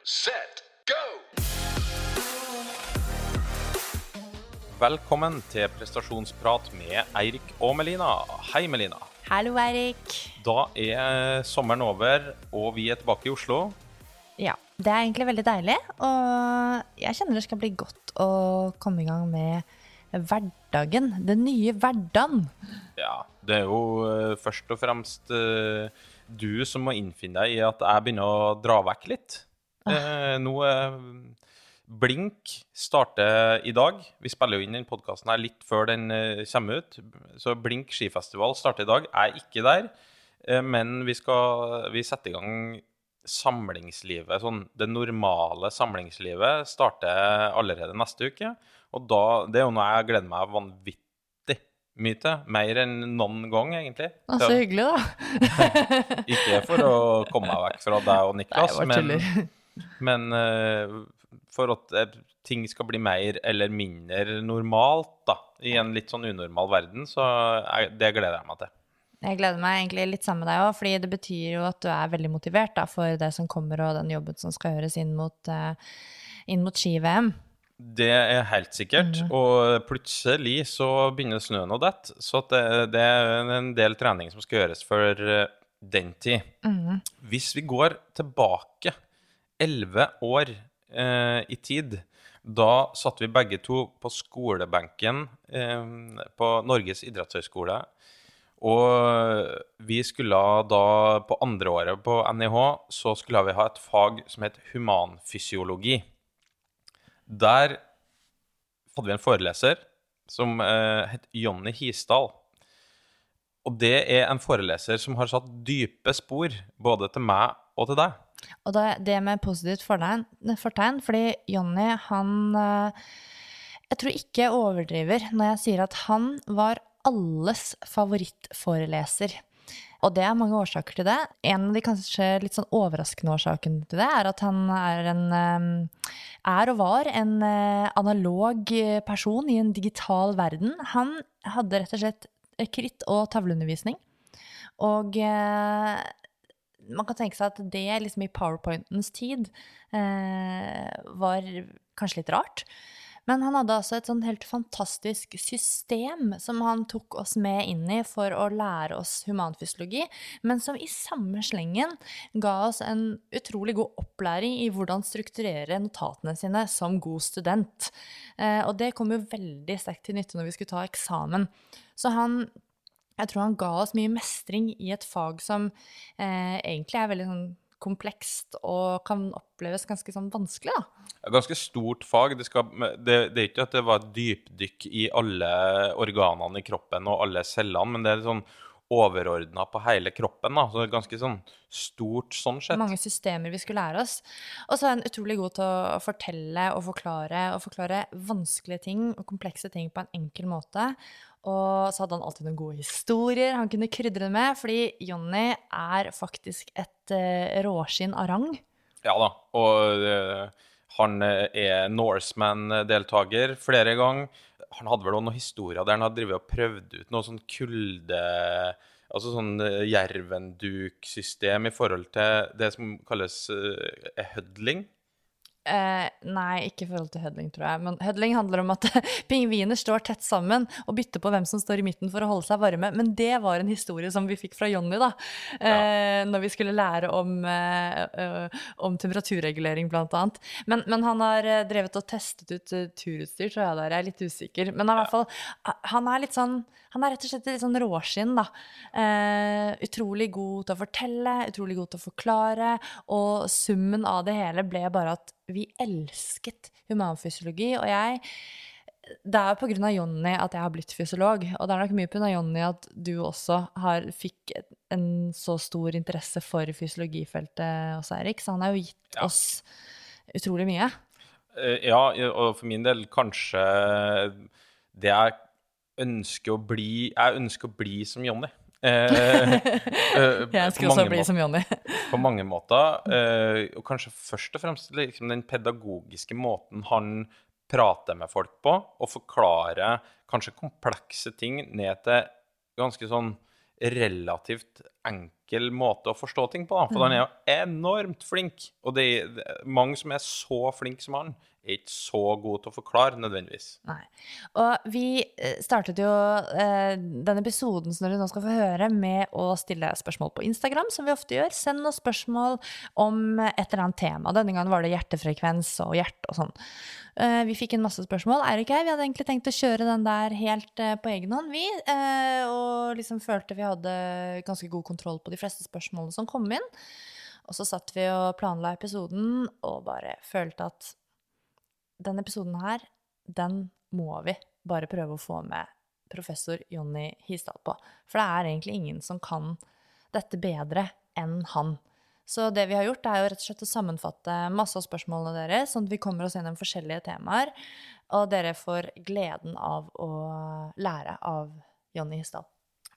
Set, go! Velkommen til prestasjonsprat med Eirik og Melina. Hei, Melina. Hallo, Eirik. Da er sommeren over, og vi er tilbake i Oslo. Ja, det er egentlig veldig deilig, og jeg kjenner det skal bli godt å komme i gang med hverdagen. Den nye hverdagen. Ja, det er jo eh, først og fremst eh, du som må innfinne deg i at jeg begynner å dra vekk litt. Eh, nå eh, Blink starter i dag. Vi spiller jo inn den podkasten her litt før den eh, kommer ut. Så Blink skifestival starter i dag. Jeg er ikke der, eh, men vi skal vi setter i gang samlingslivet. Sånn, det normale samlingslivet starter allerede neste uke. Og da, det er jo noe jeg gleder meg vanvittig mye til. Mer enn noen gang, egentlig. Å, så hyggelig, da. ikke for å komme meg vekk fra deg og Niklas, Nei, men, men uh, for at eh, ting skal bli mer eller mindre normalt da, i en litt sånn unormal verden, så jeg, det gleder jeg meg til. Jeg gleder meg egentlig litt sammen med deg òg, fordi det betyr jo at du er veldig motivert da, for det som kommer, og den jobben som skal gjøres inn mot, uh, inn mot ski-VM. Det er helt sikkert, og plutselig så begynner snøen å dette, så det, det er en del trening som skal gjøres for den tid. Hvis vi går tilbake elleve år eh, i tid, da satt vi begge to på skolebenken eh, på Norges idrettshøgskole. Og vi skulle da på andre året på NIH så skulle vi ha et fag som het humanfysiologi. Der hadde vi en foreleser som eh, het Jonny Hisdal. Og det er en foreleser som har satt dype spor både til meg og til deg. Og det, det med positivt fortegn, fortegn fordi Jonny, han eh, Jeg tror ikke jeg overdriver når jeg sier at han var alles favorittforeleser. Og det er mange årsaker til det. En av de kanskje litt sånn overraskende årsakene til det, er at han er en eh, er og var en eh, analog person i en digital verden. Han hadde rett og slett kritt- og tavleundervisning. Og man kan tenke seg at det liksom i powerpointens tid eh, var kanskje litt rart. Men han hadde altså et sånn helt fantastisk system som han tok oss med inn i for å lære oss humanfysiologi, men som i samme slengen ga oss en utrolig god opplæring i hvordan strukturere notatene sine som god student. Eh, og det kom jo veldig sterkt til nytte når vi skulle ta eksamen. Så han jeg tror han ga oss mye mestring i et fag som eh, egentlig er veldig sånn komplekst og kan oppleves ganske sånn vanskelig, da. Ganske stort fag. Det, skal, det, det er ikke at det var et dypdykk i alle organene i kroppen og alle cellene, men det er sånn overordna på hele kroppen. da, så det er ganske sånn stort sånn sett. Mange systemer vi skulle lære oss. Og så er han utrolig god til å fortelle og forklare, og forklare vanskelige ting og komplekse ting på en enkel måte. Og så hadde han alltid noen gode historier han kunne krydre det med, fordi Jonny er faktisk et uh, råskinn av rang. Ja da, og uh, han eh, er Norseman-deltaker flere ganger. Han hadde vel noen historier der han hadde drevet og prøvd ut noe sånn kulde Altså sånn jervenduksystem i forhold til det som kalles uh, hødling. Eh, nei, ikke i forhold til hødling, tror jeg. Men hødling handler om at pingviner står tett sammen og bytter på hvem som står i midten for å holde seg varme. Men det var en historie som vi fikk fra Jonny, da. Eh, Når vi skulle lære om, eh, eh, om temperaturregulering, blant annet. Men, men han har eh, drevet og testet ut eh, turutstyr, tror jeg der. Jeg er litt usikker. Men han i hvert fall Han er litt sånn Han er rett og slett litt sånn råskinn, da. Uh, utrolig god til å fortelle, utrolig god til å forklare. Og summen av det hele ble bare at vi elsket humanfysiologi, og jeg det er pga. Jonny at jeg har blitt fysiolog, og det er nok mye pga. Jonny at du også har, fikk en så stor interesse for fysiologifeltet også, Erik. Så han har jo gitt Ja. oss utrolig mye. Eh, Ja, og for min del kanskje det jeg ønsker å bli Jeg ønsker å bli som Jonny. Eh, eh, Jeg ønsker også å bli måter. som Jonny. på mange måter. Eh, og kanskje først og fremst liksom, den pedagogiske måten han prater med folk på, og forklarer kanskje komplekse ting ned til ganske sånn relativt enkel måte å forstå ting på. Da. For han er jo enormt flink, og det er er mange som er så flinke som han, er ikke så gode til å forklare nødvendigvis. Nei. Og vi eh, startet jo eh, denne episoden som dere nå skal få høre, med å stille spørsmål på Instagram, som vi ofte gjør. Send oss spørsmål om et eller annet tema. Denne gangen var det hjertefrekvens og hjerte og sånn. Eh, vi fikk inn masse spørsmål. Eirik og jeg vi hadde egentlig tenkt å kjøre den der helt eh, på egen hånd, vi. eh, og liksom følte vi hadde ganske god kontroll på de fleste spørsmålene som kom inn. Og så satt vi og planla episoden og bare følte at denne episoden her, den må vi bare prøve å få med professor Jonny Hisdal på. For det er egentlig ingen som kan dette bedre enn han. Så det vi har gjort, er jo rett og slett å sammenfatte masse av spørsmålene deres, sånn at vi kommer oss gjennom forskjellige temaer, og dere får gleden av å lære av Jonny Hisdal.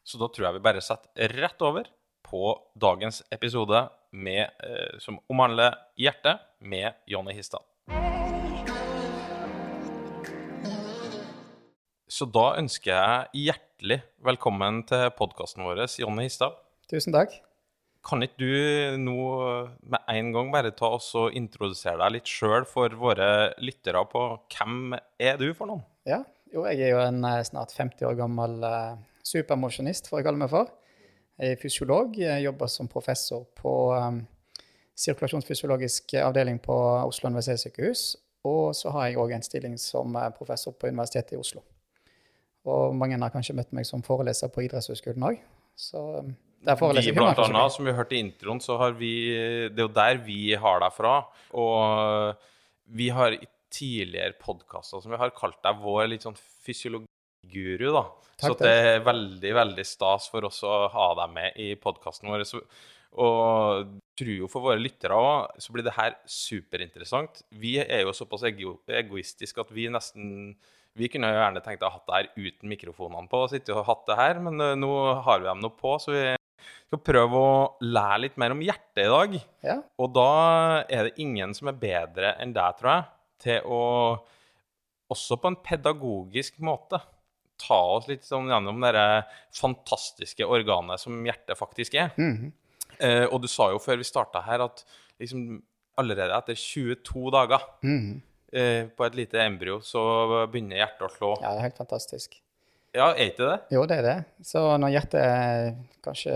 Så da tror jeg vi bare setter rett over på dagens episode med, eh, som omhandler hjerte, med Jonny Histad. Så da ønsker jeg hjertelig velkommen til podkasten vår, Jonny Histad. Tusen takk. Kan ikke du nå med en gang bare ta oss og introdusere deg litt sjøl for våre lyttere på hvem er du for noen? Ja, jo, jeg er jo en eh, snart 50 år gammel uh, supermosjonist, får jeg kalle meg for. Jeg er fysiolog, jeg jobber som professor på um, sirkulasjonsfysiologisk avdeling på Oslo universitetssykehus. Og så har jeg òg en stilling som eh, professor på Universitetet i Oslo. Og mange har kanskje møtt meg som foreleser på Idrettshøgskolen òg. Så um, Vi, blant annet, som vi hørte i introen, så har vi Det er jo der vi har deg fra. Og vi har i tidligere podkaster som vi har kalt deg vår litt sånn fysiologiguru, da. Takk, så det er veldig, veldig stas for oss å ha deg med i podkasten vår. Og tror jo for våre lyttere òg, så blir det her superinteressant. Vi er jo såpass ego egoistiske at vi nesten vi kunne jo gjerne tenkt å ha hatt det her uten mikrofonene på, og sitte og hatt det her, men eh, nå har vi dem nå på, så vi skal prøve å lære litt mer om hjertet i dag. Ja, Og da er det ingen som er bedre enn deg, tror jeg, til å også på en pedagogisk måte ta oss litt sånn gjennom det fantastiske organet som hjertet faktisk er. Mhm. Eh, og du sa jo før vi starta her at liksom allerede etter 22 dager Mhm. eh, på et lite embryo så begynner hjertet å slå. ja, det er helt fantastisk. Ja, er ikke det? Jo, det er det. Så når hjertet er kanskje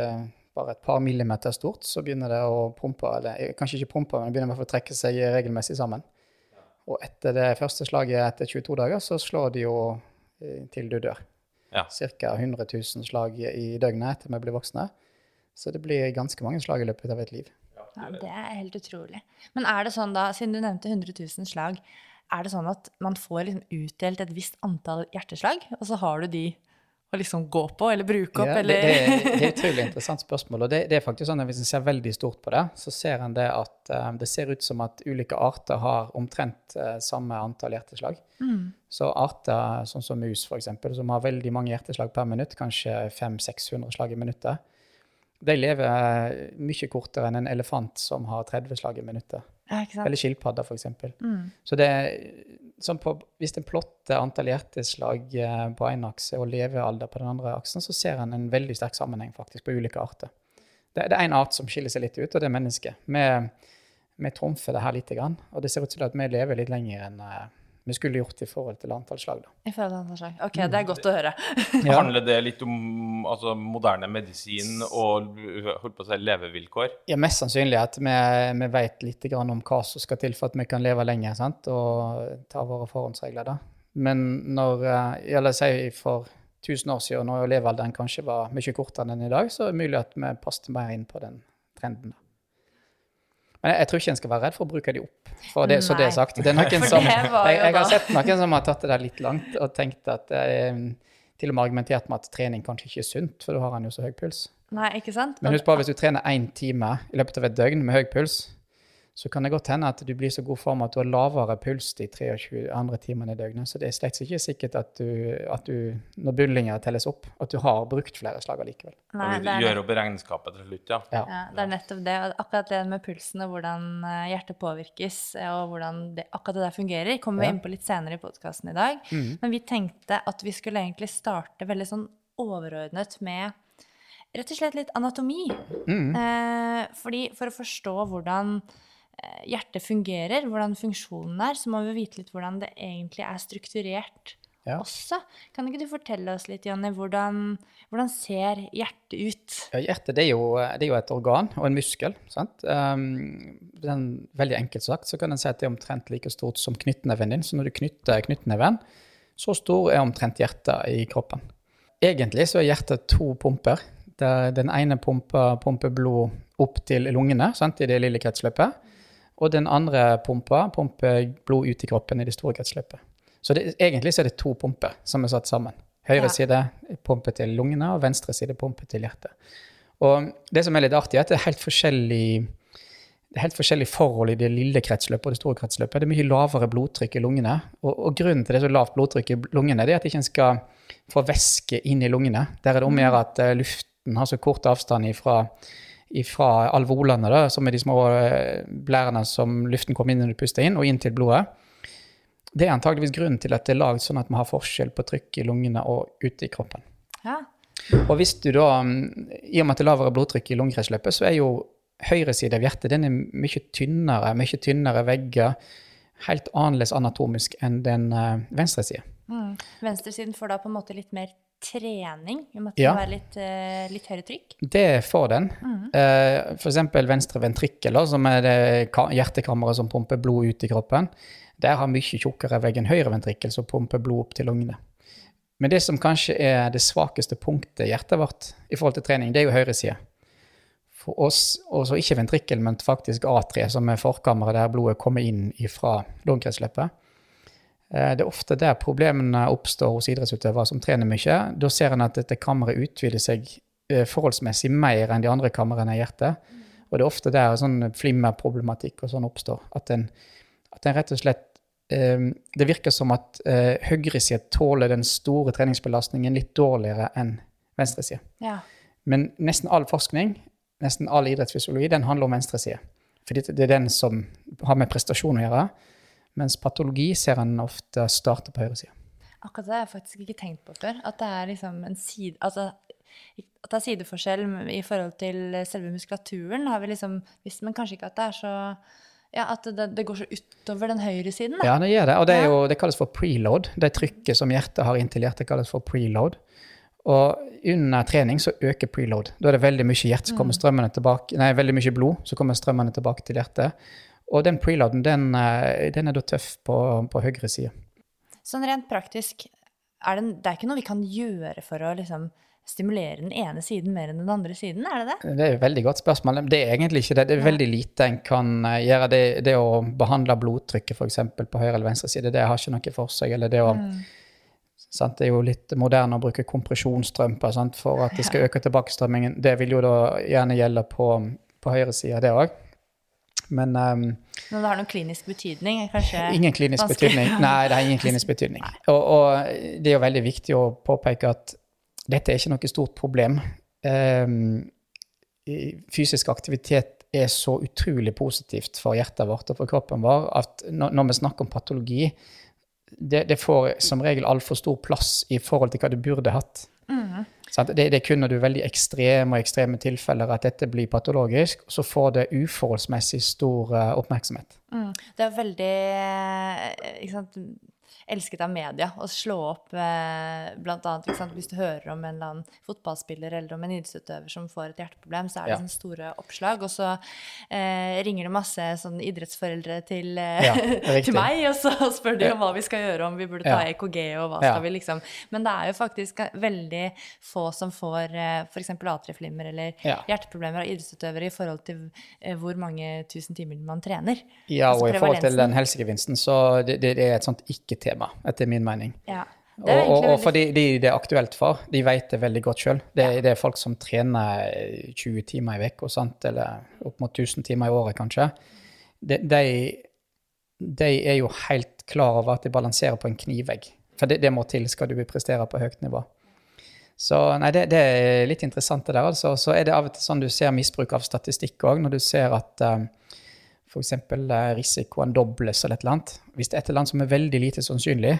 bare et par millimeter stort, så begynner det å pumpe, eller eh, kanskje ikke pumpe, men det begynner i hvert fall å trekke seg regelmessig sammen. Og etter det første slaget etter 22 dager, så slår det jo eh, til du dør. Ja. Ca. 100 000 slag i døgnet etter vi blir voksne. Så det blir ganske mange slag i løpet av et liv. Ja, det er helt utrolig. Men er det sånn da, siden du nevnte 100 000 slag, er det sånn at man får liksom utdelt et visst antall hjerteslag, og så har du de å liksom gå på eller bruke opp, Ja, eller det, det er et utrolig interessant spørsmål. og det, det er faktisk sånn at Hvis en ser veldig stort på det, så ser en det at um, det ser ut som at ulike arter har omtrent uh, samme antall hjerteslag. Mm. Så arter sånn som mus, eksempel, som har veldig mange hjerteslag per minutt, kanskje 500-600 slag i minuttet, de lever mye kortere enn en elefant som har 30 slag i minuttet. Ja. Eller skilpadder, f.eks. Mm. Så det på, hvis en plotter antall hjerteslag eh, på én akse og levealder på den andre aksen, så ser en en veldig sterk sammenheng faktisk på ulike arter. Det, det er én art som skiller seg litt ut, og det er mennesket. Vi, vi trumfer det her lite grann, og det ser ut til at vi lever litt lenger enn eh, vi skulle gjort i forhold til antall slag. Da. I forhold til antall slag. Ok, det er godt å høre. Ja. Handler det litt om altså, moderne medisin og holdt på å si, levevilkår? Ja, mest sannsynlig at vi, vi vet litt grann om hva som skal til for at vi kan leve lenger sant? og ta våre forhåndsregler. da. Men når, Eller ja, la si for 1000 år siden, når levealderen kanskje var mye kortere enn i dag, så er det mulig at vi passet mer inn på den trenden. da. Men jeg, jeg tror ikke en skal være redd for å bruke de opp. For det, så det er sagt. Det er noen som, jeg, jeg har sett noen som har tatt det der litt langt og tenkt at eh, Til og med argumentert med at trening kanskje ikke er sunt, for da har han jo så høy puls. Nei, ikke sant? Men husk på, hvis du trener én time i løpet av et døgn med høy puls, så kan det godt hende at du blir så god form at du har lavere puls de 23 andre timene i døgnet. Så det er slett ikke sikkert at du, at du når bunnlinja telles opp, at du har brukt flere slag allikevel. Nei, det er gjøre opp regnskapet til slutt, ja. Ja. Ja, det er nettopp det. og Akkurat det med pulsen og hvordan eh, hjertet påvirkes, eh, og hvordan det, akkurat det der fungerer, kommer vi Ja. inn på litt senere i podkasten i dag. Men vi tenkte at vi skulle egentlig starte veldig sånn overordnet med rett og slett litt anatomi. Eh, fordi for å forstå hvordan hjertet fungerer, hvordan funksjonen er, så må vi vite litt hvordan det egentlig er strukturert Ja. også. Kan ikke du fortelle oss litt, Jonny, hvordan, hvordan ser hjertet ut? Ja, hjertet det er, jo, det er jo et organ og en muskel. sant? Um, den, veldig enkelt sagt så kan en si at det er omtrent like stort som knyttneven din. Så når du knytter knyttneven, så stor er omtrent hjertet i kroppen. Egentlig så er hjertet to pumper. Den ene pumper, pumper blod opp til lungene sant, i det lille kretsløpet. Og den andre pumpa pumper blod ut i kroppen i det store kretsløpet. Så det, egentlig så er det to pumper som er satt sammen. Høyre Ja. side pumper til lungene, og venstre side pumper til hjertet. Og det som er litt artig, er at det er helt forskjellig det er helt forskjellige forhold i det lille kretsløpet og det store kretsløpet. Det er mye lavere blodtrykk i lungene. Og, og grunnen til det er så lavt blodtrykk i lungene, det er at ikke en skal få væske inn i lungene. Der er det om å gjøre at eh, luften har så kort avstand ifra, ifra alvolene, da, som er de små eh, blærene som luften kommer inn når du puster inn, og inn til blodet. Det er antageligvis grunnen til at det er lagd sånn at vi har forskjell på trykk i lungene og ute i kroppen. Ja. Og hvis du da, mm, i og med at det er lavere blodtrykk i lungekretsløpet, så er jo høyre side av hjertet den er mye tynnere, mye tynnere vegger, helt annerledes anatomisk enn den eh, venstre side. Mm. Venstresiden får da på en måte litt mer trening, Vi måtte Ja. være litt, uh, litt høyere trykk. Det får den. Mm. for eksempel venstre ventrikkel, som er det hjertekammeret som pumper blod ut i kroppen. Der har mye tjukkere vegg enn høyre ventrikkel, som pumper blod opp til lungene. Men det som kanskje er det svakeste punktet i hjertet vårt i forhold til trening, det er jo høyresida. For oss, også ikke ventrikkel, men faktisk A3, som er forkammeret der blodet kommer inn fra lungekretsløpet. Eh, Det er ofte der problemene oppstår hos idrettsutøvere som trener mye. Da ser en at dette kammeret utvider seg eh, forholdsmessig mer enn de andre kamrene i hjertet. Og det er ofte der sånn flimmerproblematikk og sånn oppstår. At en, at en rett og slett eh, Det virker som at høyresida tåler den store treningsbelastningen litt dårligere enn venstresida. Ja. Men nesten all forskning, nesten all idrettsfysiologi, den handler om venstresida. Fordi det er den som har med prestasjon å gjøre. Mens patologi ser en ofte starte på høyresida. Akkurat det har jeg faktisk ikke tenkt på før. At det er liksom en side Altså at det er sideforskjell i forhold til selve muskulaturen, har vi liksom visst, men kanskje ikke at det er så Ja, at det, det går så utover den høyre siden, da. Ja, det gjør det. Og det, jo, det kalles for preload. Det trykket som hjertet har inntil hjertet, kalles for preload. Og under trening så øker preload. Da er det veldig mye hjert som kommer strømmende tilbake, nei, veldig mye blod som kommer strømmende tilbake til hjertet. Og den preloaden, den, eh, den er da tøff på, på høyre side. Sånn rent praktisk, er det, det er ikke noe vi kan gjøre for å liksom stimulere den ene siden mer enn den andre siden, er det det? Det er et veldig godt spørsmål. Det er egentlig ikke det. Det er veldig lite en kan eh, gjøre. Det, det å behandle blodtrykket f.eks. på høyre eller venstre side, det har ikke noe for seg. Eller det å sant? Det er jo litt moderne å bruke kompresjonsstrømper sant? for at det skal øke tilbakestrømmingen. Det vil jo da gjerne gjelde på, på høyre side, det òg. Men um, Men det har noen klinisk betydning? Kanskje ingen klinisk vanskelig. betydning. Nei, det har ingen klinisk betydning. Og, og det er jo veldig viktig å påpeke at dette er ikke noe stort problem. Um, fysisk aktivitet er så utrolig positivt for hjertet vårt og for kroppen vår at når vi snakker om patologi, det, det får som regel altfor stor plass i forhold til hva det burde hatt. Sant? Det, det er kun når du er veldig ekstreme og ekstreme tilfeller at dette blir patologisk, så får det uforholdsmessig stor eh, oppmerksomhet. Mm. Det er veldig eh, ikke sant, elsket av media å slå opp eh, blant annet sant, Hvis du hører om en eller annen fotballspiller eller om en idrettsutøver som får et hjerteproblem, så er det Ja. sånne store oppslag, og så eh, ringer det masse sånn idrettsforeldre til, eh, Ja, til meg, og så spør de om hva vi skal gjøre, om vi burde ta. EKG, og hva skal vi liksom Men det er jo faktisk veldig få som får eh, f.eks. atrieflimmer eller hjerteproblemer av idrettsutøvere i forhold til eh, hvor mange tusen timer man trener. Ja, Altså og i forhold til den helsegevinsten, så det, det, det er et sånt ikke-tema, etter min mening. Ja. Og, og, og for de, de det er aktuelt for, de vet det veldig godt sjøl. Det, det er folk som trener 20 timer i uka, eller opp mot 1000 timer i året, kanskje. de, de, de er jo helt klar over at de balanserer på en knivegg. For det, det må til skal du prestere på høyt nivå. Så nei, det, det, er litt interessant, det der. altså. Så er det av og til sånn du ser misbruk av statistikk òg, når du ser at um, f.eks. risikoen dobles eller et eller annet. Hvis det er et eller annet som er veldig lite sannsynlig,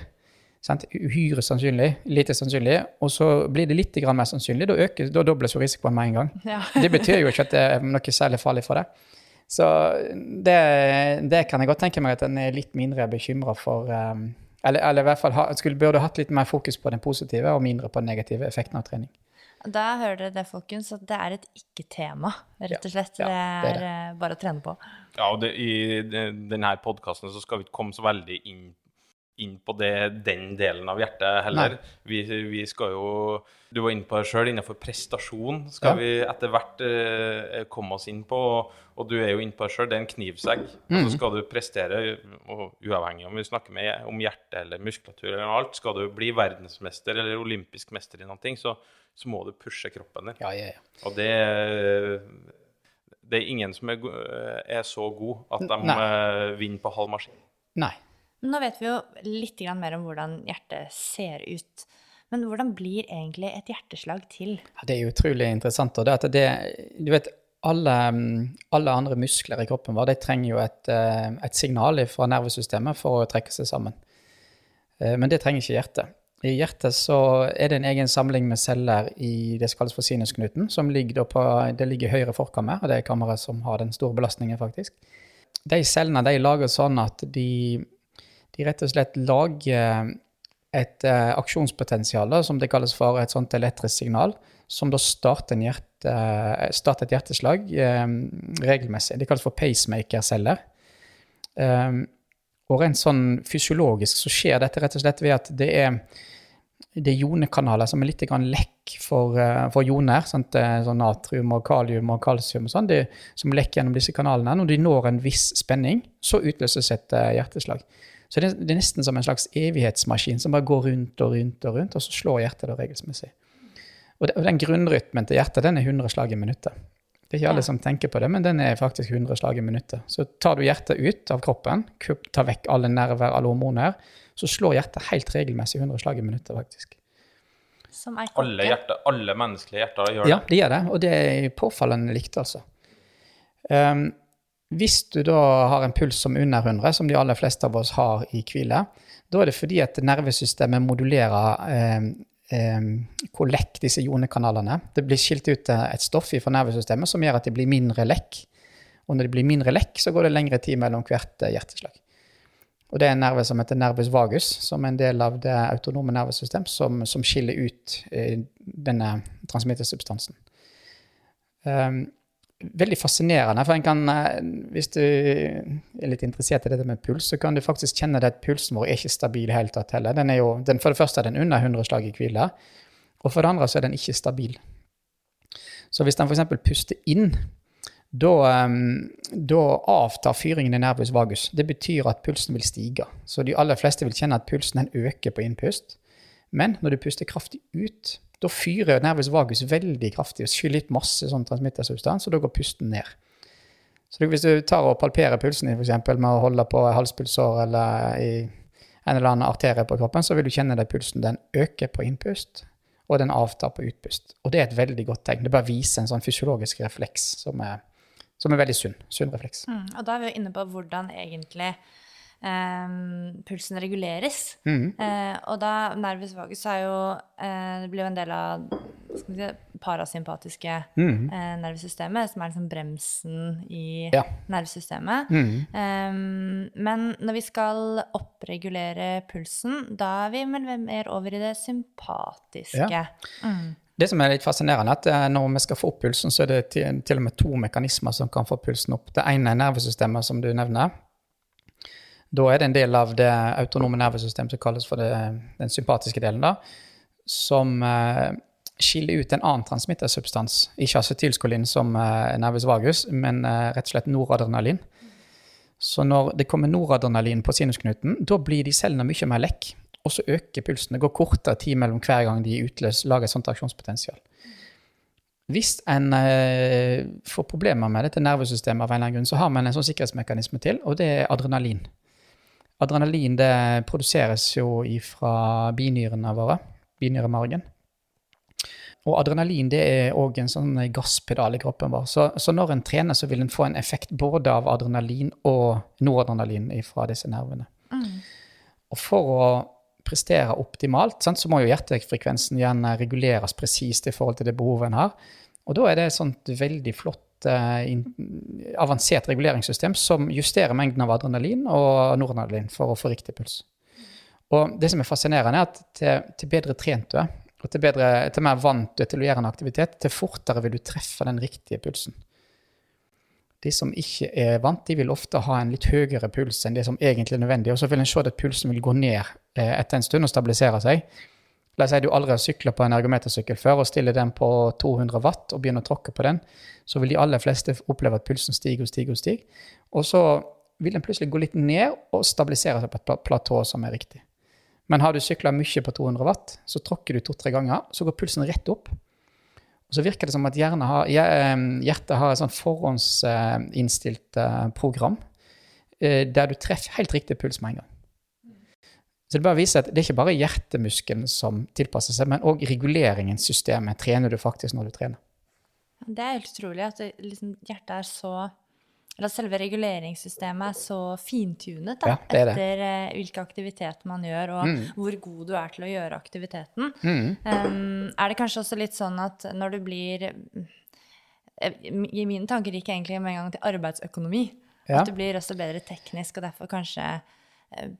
sant? uhyre sannsynlig, lite sannsynlig, og så blir det litt mer sannsynlig, da, øker, da dobles jo risikoen med en gang. Ja. det betyr jo ikke at det er noe særlig farlig for deg. Så det, det, kan jeg godt tenke meg at en er litt mindre bekymra for. Um, eller, eller, i hvert fall ha, skulle, burde hatt litt mer fokus på den positive og mindre på den negative effekten av trening. Da hører dere det, folkens, at det er et ikke-tema, rett og slett. Ja, ja, det, er det er bare å trene på. Ja, og det, i denne podkasten så skal vi ikke komme så veldig inn inn på det, den delen av hjertet heller. Vi, vi, skal jo Du var inne på det sjøl, innenfor prestasjon skal ja. vi etter hvert eh, komme oss inn på. Og du er jo inne på det sjøl, det er en knivsegg. Mm. Og så skal du prestere, og uavhengig om vi snakker med, om hjerte eller muskulatur eller alt, skal du bli verdensmester eller olympisk mester i noe, så, så må du pushe kroppen din. Ja, ja, ja. Og det det er ingen som er, er så god at de Nei. Eh, vinner på halv maskin. Nei. Nå vet vi jo litt mer om hvordan hjertet ser ut. Men hvordan blir egentlig et hjerteslag til? Ja, det er utrolig interessant. og det at det, du vet, alle, alle, andre muskler i kroppen vår trenger jo et, eh, et, signal fra nervesystemet for å trekke seg sammen. Eh, men det trenger ikke hjertet. I hjertet så er det en egen samling med celler i det som kalles for sinusknuten, som ligger på det ligger høyre forkammer, og det er kammeret som har den store belastningen, faktisk. De cellene de lager sånn at de de rett og slett lager et uh, aksjonspotensial, som det kalles for et sånt elektrisk signal, som da starter, hjerte, starter et hjerteslag um, regelmessig. Det kalles for pacemaker-celler. Um, og rent sånn fysiologisk så skjer dette rett og slett ved at det er, det er jonekanaler som er litt lekk for, uh, for joner. Sånn natrium og kalium og kalsium og sånn, som lekker gjennom disse kanalene. Når de når en viss spenning, så utløses et uh, hjerteslag. Så det, det, er nesten som en slags evighetsmaskin som bare går rundt og rundt, og rundt, og så slår hjertet det regelmessig. Og, og den grunnrytmen til hjertet den er 100 slag i minuttet. Det er ikke alle som tenker på det, men den er faktisk 100 slag i minuttet. Så tar du hjertet ut av kroppen, tar vekk alle nerver, alle hormoner, så slår hjertet helt regelmessig 100 slag i minuttet, faktisk. Alle, hjerte, alle menneskelige hjerter gjør det? Ja, de gjør det. Og det er påfallende likt, altså. Um, hvis du da har en puls som under 100, som de aller fleste av oss har i hvile, da er det fordi at nervesystemet modulerer eh, eh, hvor lekk disse jonekanalene Det blir skilt ut eh, et stoff fra nervesystemet som gjør at det blir mindre lekk. Og når det blir mindre lekk, så går det lengre tid mellom hvert eh, hjerteslag. Og det er en nerve som heter nervus vagus, som er en del av det autonome nervesystemet som, som skiller ut eh, denne transmittersubstansen. Um, veldig fascinerende. For kan, eh, hvis du er litt interessert i dette med puls, så kan du faktisk kjenne at pulsen vår er ikke stabil helt tatt heller. Den er jo, den, for det første er den under 100 slag i hvile, og for det andre så er den ikke stabil. Så hvis den f.eks. puster inn, da, um, da, avtar fyringen i nervus vagus. Det betyr at pulsen vil stige. Så de aller fleste vil kjenne at pulsen øker på innpust. Men når du puster kraftig ut, da fyrer nervus vagus veldig kraftig og skyller litt masse sånn transmittersubstans, og da går pusten ned. Så hvis du tar og palperer pulsen din f.eks. med å holde på halspulsår eller i en eller annen arterie på kroppen, så vil du kjenne at pulsen den øker på innpust, og den avtar på utpust. Og det er et veldig godt tegn. Det bare viser en sånn fysiologisk refleks som er, som er veldig sunn. Sunn refleks. Mm, og da er vi jo inne på hvordan egentlig Um, pulsen reguleres. Mm. Uh, og da nervus vagus er jo uh, Det blir jo en del av si, parasympatiske mm. uh, nervesystemet, som er liksom bremsen i ja. nervesystemet. Mm. Um, men når vi skal oppregulere pulsen, da er vi mer over i det sympatiske. Ja. Mm. Det som er litt fascinerende, er at når vi skal få opp pulsen, så er det til, til og med to mekanismer som kan få pulsen opp. Det ene er nervesystemet, som du nevner. Da er det en del av det autonome nervesystemet som kalles for det, den sympatiske delen, da, som uh, skiller ut en annen transmittersubstans. Ikke acetylskolin som uh, nervus vagus, men uh, rett og slett noradrenalin. Så når det kommer noradrenalin på sinusknuten, da blir de cellene mye mer lekk. Og så øker pulsen. Det går kortere tid mellom hver gang de utløs, lager et sånt aksjonspotensial. hvis en eh, får problemer med dette nervesystemet, av en eller annen grunn, så har man en sånn sikkerhetsmekanisme til, og det er adrenalin. Adrenalin det produseres jo fra binyrene våre, binyremargen. Og adrenalin det er òg en sånn gasspedal i kroppen vår. Så, så, når en trener, så vil en få en effekt både av adrenalin og noradrenalin fra disse nervene. Mm. Og for å prestere optimalt, sant, så må jo hjertefrekvensen gjerne reguleres presist i forhold til det behovet en har. Og da er det et sånt veldig flott eh, avansert reguleringssystem som justerer mengden av adrenalin og noradrenalin for å få riktig puls. Og det som er fascinerende, er at til, til bedre trent du er, og til, bedre, til mer vant du er til å gjøre en aktivitet, til fortere vil du treffe den riktige pulsen. De som ikke er vant, de vil ofte ha en litt høyere puls enn det som egentlig er nødvendig. Og så vil en se at pulsen vil gå ned eh, etter en stund og stabilisere seg. La oss si du aldri har sykla på en ergometersykkel før og stiller den på 200 watt og begynner å tråkke på den, så vil de aller fleste oppleve at pulsen stiger og stiger og stiger. Og så vil den plutselig gå litt ned og stabilisere seg på et platå som er riktig. Men har du sykla mye på 200 watt, så tråkker du to-tre ganger, så går pulsen rett opp. Og så virker det som at har, hjertet har et sånn forhåndsinnstilt eh, program eh, der du treffer helt riktig puls med en gang. Så det bare viser at det er ikke bare hjertemuskelen som tilpasser seg, men òg reguleringssystemet trener du faktisk når du trener. Det er helt utrolig at det, liksom, hjertet er så eller selve reguleringssystemet er så fintunet da, ja, det det. etter eh, hvilken aktivitet man gjør, og mm. hvor god du er til å gjøre aktiviteten. Mm. Um, er det kanskje også litt sånn at når du blir eh, I mine tanker gikk egentlig med en gang til arbeidsøkonomi. Ja. At du blir også bedre teknisk, og derfor kanskje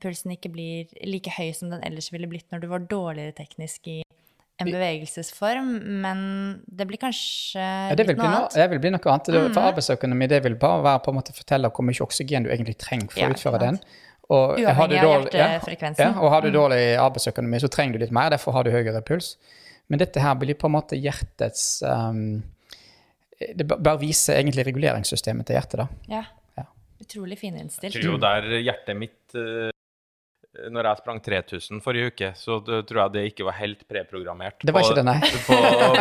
pulsen ikke blir like høy som den ellers ville blitt når du var dårligere teknisk i en bevegelsesform, men det blir kanskje ja, det litt noe annet? Det vil bli noe annet. Mm. For arbeidsøkonomi det vil bare være på en måte fortelle hvor mye oksygen du egentlig trenger for ja, å utføre den. Og Uavhengig av hjertefrekvensen. Ja, og har du mm. dårlig arbeidsøkonomi, så trenger du litt mer. Derfor har du høyere puls. Men dette her blir på en måte hjertets um, Det bør vise egentlig reguleringssystemet til hjertet, da. Ja. Utrolig fininnstilt. Jeg tror jo der hjertet mitt uh når jeg sprang 3000 forrige uke, så tror jeg det ikke var helt preprogrammert det var på, ikke det, nei. på,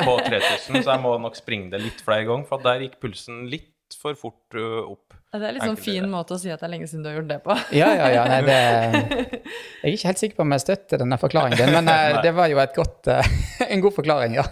på 3000, så jeg må nok springe det litt flere ganger, for der gikk pulsen litt for fort opp. Det er litt sånn fin måte å si at det er lenge siden du har gjort det på. Ja, ja, ja. Nei, det, jeg er ikke helt sikker på om jeg støtter denne forklaringen din, men eh, det var jo godt, en god forklaring, ja.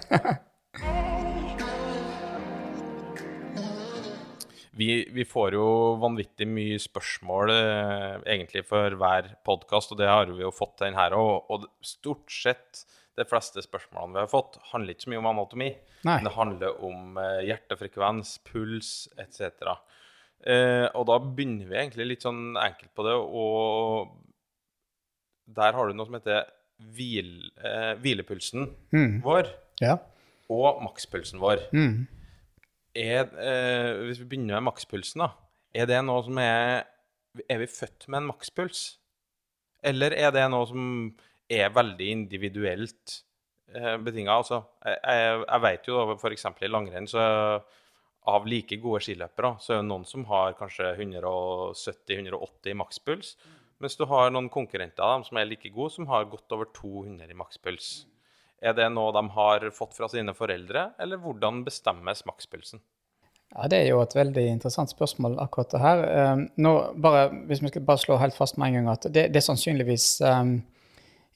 Vi, vi, får jo vanvittig mye spørsmål eh, egentlig for hver podkast, og det har vi jo fått den her òg. Og stort sett de fleste spørsmålene vi har fått, handler ikke så mye om anatomi. Nei. Men det handler om eh, hjertefrekvens, puls etc. Eh, og da begynner vi egentlig litt sånn enkelt på det, og der har du noe som heter hvil, eh, hvilepulsen mm. vår ja. og makspulsen vår. Mm er, eh, Hvis vi begynner med makspulsen, da. Er det noe som er Er vi født med en makspuls? Eller er det noe som er veldig individuelt eh, betinga? Altså, jeg, jeg, jeg vet jo f.eks. i langrenn så av like gode skiløpere, så er det noen som har kanskje 170-180 i makspuls. Mens du har noen konkurrenter av dem som er like gode, som har godt over 200 i makspuls. Er det noe de har fått fra sine foreldre, eller hvordan bestemmes makspulsen? Ja, Det er jo et veldig interessant spørsmål, akkurat det her. Um, nå, bare, hvis vi skal bare slå helt fast med en gang at det, det er sannsynligvis um,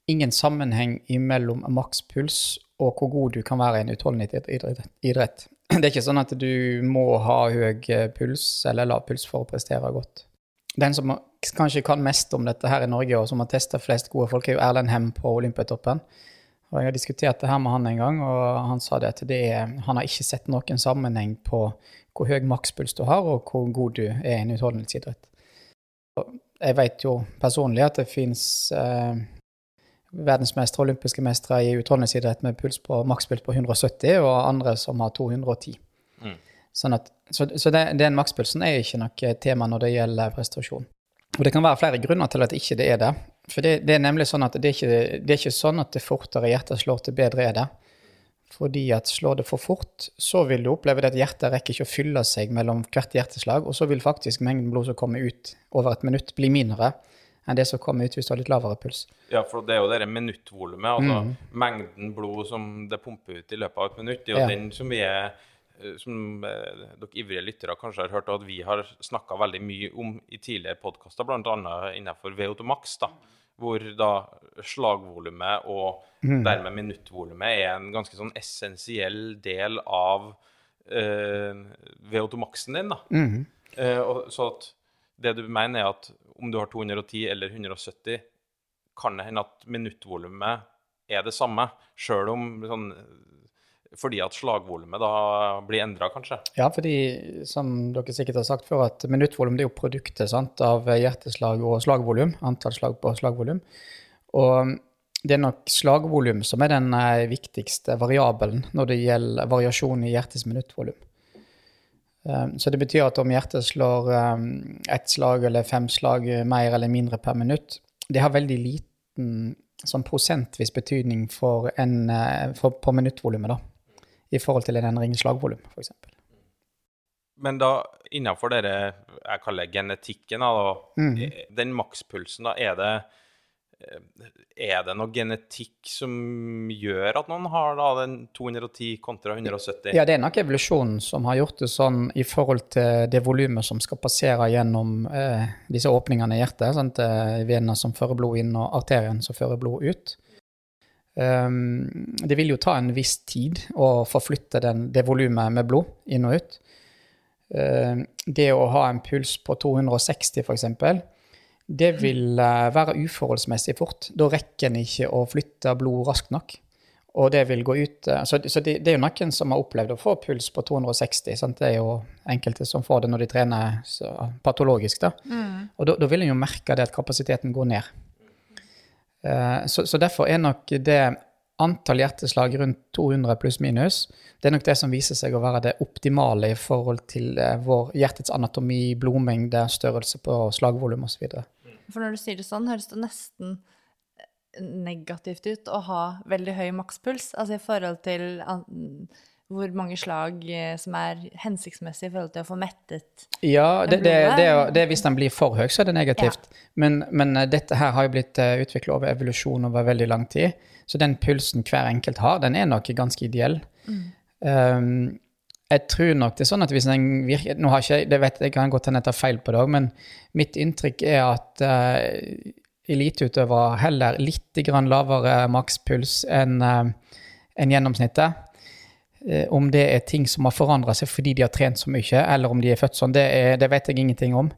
ingen sammenheng mellom makspuls og hvor god du kan være i en utholdenhetsidrett. Det er ikke sånn at du må ha høy puls eller lav puls for å prestere godt. Den som kanskje kan mest om dette her i Norge, og som har testa flest gode folk, er jo Erlend Hem på Olympiatoppen. Og jeg har diskutert det her med han en gang, og han sa det at det er, han har ikke sett noen sammenheng på hvor høy makspuls du har, og hvor god du er i en utholdenhetsidrett. Jeg vet jo personlig at det fins eh, verdensmestere og olympiske mestere i utholdenhetsidrett med puls på, makspuls på 170, og andre som har 210. Mm. Sånn at, så, så det, den makspulsen er ikke noe tema når det gjelder prestasjon. Og det kan være flere grunner til at ikke det er det. For det, det, er nemlig sånn at det er, ikke, det er ikke sånn at det fortere hjertet slår, til bedre er det. Fordi at slår det for fort, så vil du oppleve at hjertet rekker ikke å fylle seg mellom hvert hjerteslag, og så vil faktisk mengden blod som kommer ut over et minutt, bli mindre enn det som kommer ut hvis du har litt lavere puls. Ja, for det er jo det minuttvolumet, altså mengden blod som det pumper ut i løpet av et minutt. Det er jo Ja. den som vi er eh, som eh, dere ivrige lyttere kanskje har hørt at vi har snakka veldig mye om i tidligere podkaster, bl.a. innenfor VO2 Max, da, hvor da slagvolumet og dermed minuttvolumet er en ganske sånn essensiell del av eh, VO2-maksen din. da. Eh, og, så at det du mener, er at om du har 210 eller 170, kan det hende at minuttvolumet er det samme, sjøl om sånn fordi at slagvolumet da blir endra, kanskje. Ja, fordi som dere sikkert har sagt før, at minuttvolum er jo produktet sant, av hjerteslag og slagvolum. Antall slag på slagvolum. Og det er nok slagvolum som er den eh, viktigste variabelen når det gjelder variasjon i hjertets minuttvolum. Um, så det betyr at om hjertet slår um, ett slag eller fem slag mer eller mindre per minutt, det har veldig liten sånn prosentvis betydning for en, eh, for, på minuttvolumet, da. I forhold til en endring i slagvolum, f.eks. Men da innenfor dere jeg kaller det genetikken, da, mm. den makspulsen, da, er det er det noe genetikk som gjør at noen har da den 210 kontra 170? Ja, det er nok evolusjonen som har gjort det sånn i forhold til det volumet som skal passere gjennom eh, disse åpningene i hjertet. Sant? Eh, som fører blod inn, og arterien som fører blod ut. Um, det vil jo ta en viss tid å forflytte den, det volumet med blod inn og ut. Uh, det å ha en puls på 260 f.eks., det vil uh, være uforholdsmessig fort. Da rekker en ikke å flytte blod raskt nok. Og det vil gå ut uh, Så, så det, det, er jo noen som har opplevd å få puls på 260. Sant? Det er jo enkelte som får det når de trener så, patologisk. Da. Og da, da vil en jo merke det at kapasiteten går ned. Uh, så, så derfor er nok det antall hjerteslag rundt 200 pluss minus, det er nok det som viser seg å være det optimale i forhold til uh, vår hjertets anatomi, blodmengde, størrelse på slagvolum osv. For når du sier det sånn, høres det nesten negativt ut å ha veldig høy makspuls, altså i forhold til hvor mange slag eh, som er hensiktsmessig i forhold til å få mettet Ja, det, det, det, det hvis den blir for høy, så er det negativt. Men, men eh, dette her har jo blitt utvikla over evolusjon over veldig lang tid. Så den pulsen hver enkelt har, den er nok ganske ideell. Um, jeg tror nok det er sånn at hvis den virker Nå har ikke det vet jeg kan godt hende jeg tar feil på det òg, men mitt inntrykk er at uh, eliteutøvere heller litt grann lavere makspuls enn uh, enn gjennomsnittet. Eh, Om det er ting som har forandra seg fordi de har trent så mye, eller om de er født sånn, det, er, det vet jeg ingenting om.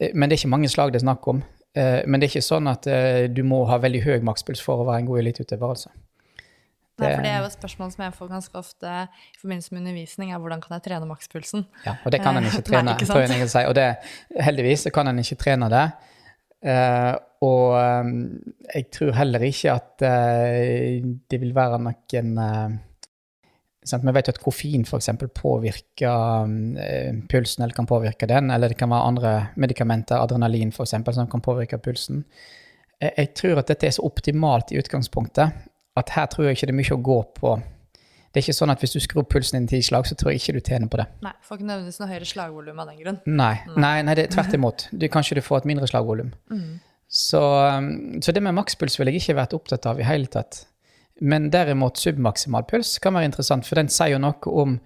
Eh, Men det er ikke mange slag det er snakk om. Eh, Men det er ikke sånn at du må ha veldig høy makspuls for å være en god eliteutøver, altså. Nei, for det er jo et spørsmål som jeg får ganske ofte i forbindelse med undervisning, er hvordan kan jeg trene makspulsen? Ja, og det kan en ikke ikke nei, trene, ikke jeg si. Og det, heldigvis så kan en ikke trene det. Og jeg tror heller ikke at det vil være noen sant? Vi vet jo at koffein f.eks. påvirker eh, pulsen, eller kan påvirke den. Eller det kan være andre medikamenter, adrenalin f.eks., som kan påvirke pulsen. Jeg, jeg tror at dette er så optimalt i utgangspunktet at her tror jeg ikke det er mye å gå på. Det er ikke sånn at hvis du skrur pulsen din ti slag, så tror jeg ikke du tjener på det. Nei, får ikke nødvendigvis noe høyere slagvolum av den grunn. Nei, nei, nei det er tvert imot. Du, kanskje du får et mindre slagvolum. Så, um, så det med makspuls ville jeg ikke vært opptatt av i hele tatt. Men derimot submaksimal puls kan være interessant, for den sier jo noe om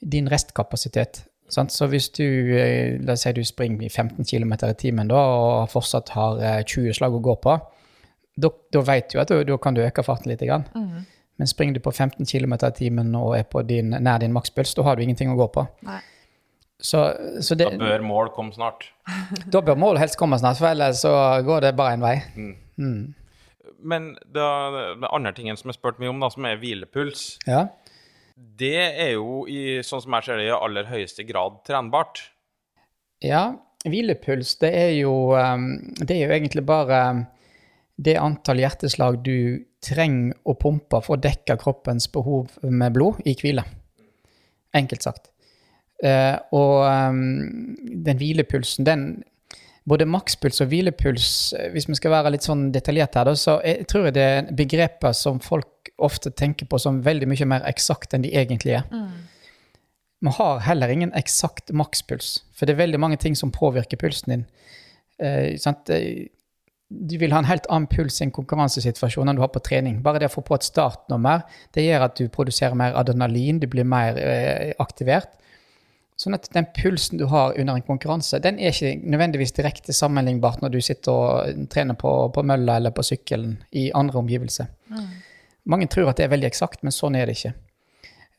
din restkapasitet. Sant? Så hvis du, eh, la oss si du springer i 15 km i timen da, og fortsatt har eh, 20 slag å gå på, da, da vet du at da, da kan du øke farten litt. Grann. Men springer du på 15 km i timen og er på din, nær din makspuls, da har du ingenting å gå på. Nei. Så, så det, Da bør mål komme snart. da bør mål helst komme snart, for ellers så går det bare en vei. Men da, den andre tingen som jeg spurte mye om, da, som er hvilepuls, Ja. det er jo i, sånn som jeg ser det, i aller høyeste grad trenbart. ja. Hvilepuls, det er jo um, Det er jo egentlig bare det antall hjerteslag du trenger å pumpe for å dekke kroppens behov med blod i hvile. Enkelt sagt. Eh, og um, den hvilepulsen, den Både makspuls og hvilepuls, hvis vi skal være litt sånn detaljert her, så jeg tror jeg det er begreper som folk ofte tenker på som veldig mye mer eksakt enn de egentlig er. Vi har heller ingen eksakt makspuls, for det er veldig mange ting som påvirker pulsen din. Eh? Eh, du vil ha en helt annen puls i en konkurransesituasjon enn du har på trening. Bare det å få på et startnummer, det gjør at du produserer mer adrenalin, du blir mer eh, aktivert. Sånn at den pulsen du har under en konkurranse, den er ikke nødvendigvis direkte sammenlignbart når du sitter og trener på, på mølla eller på sykkelen i andre omgivelser. Mm. Mange tror at det er veldig eksakt, men sånn er det ikke.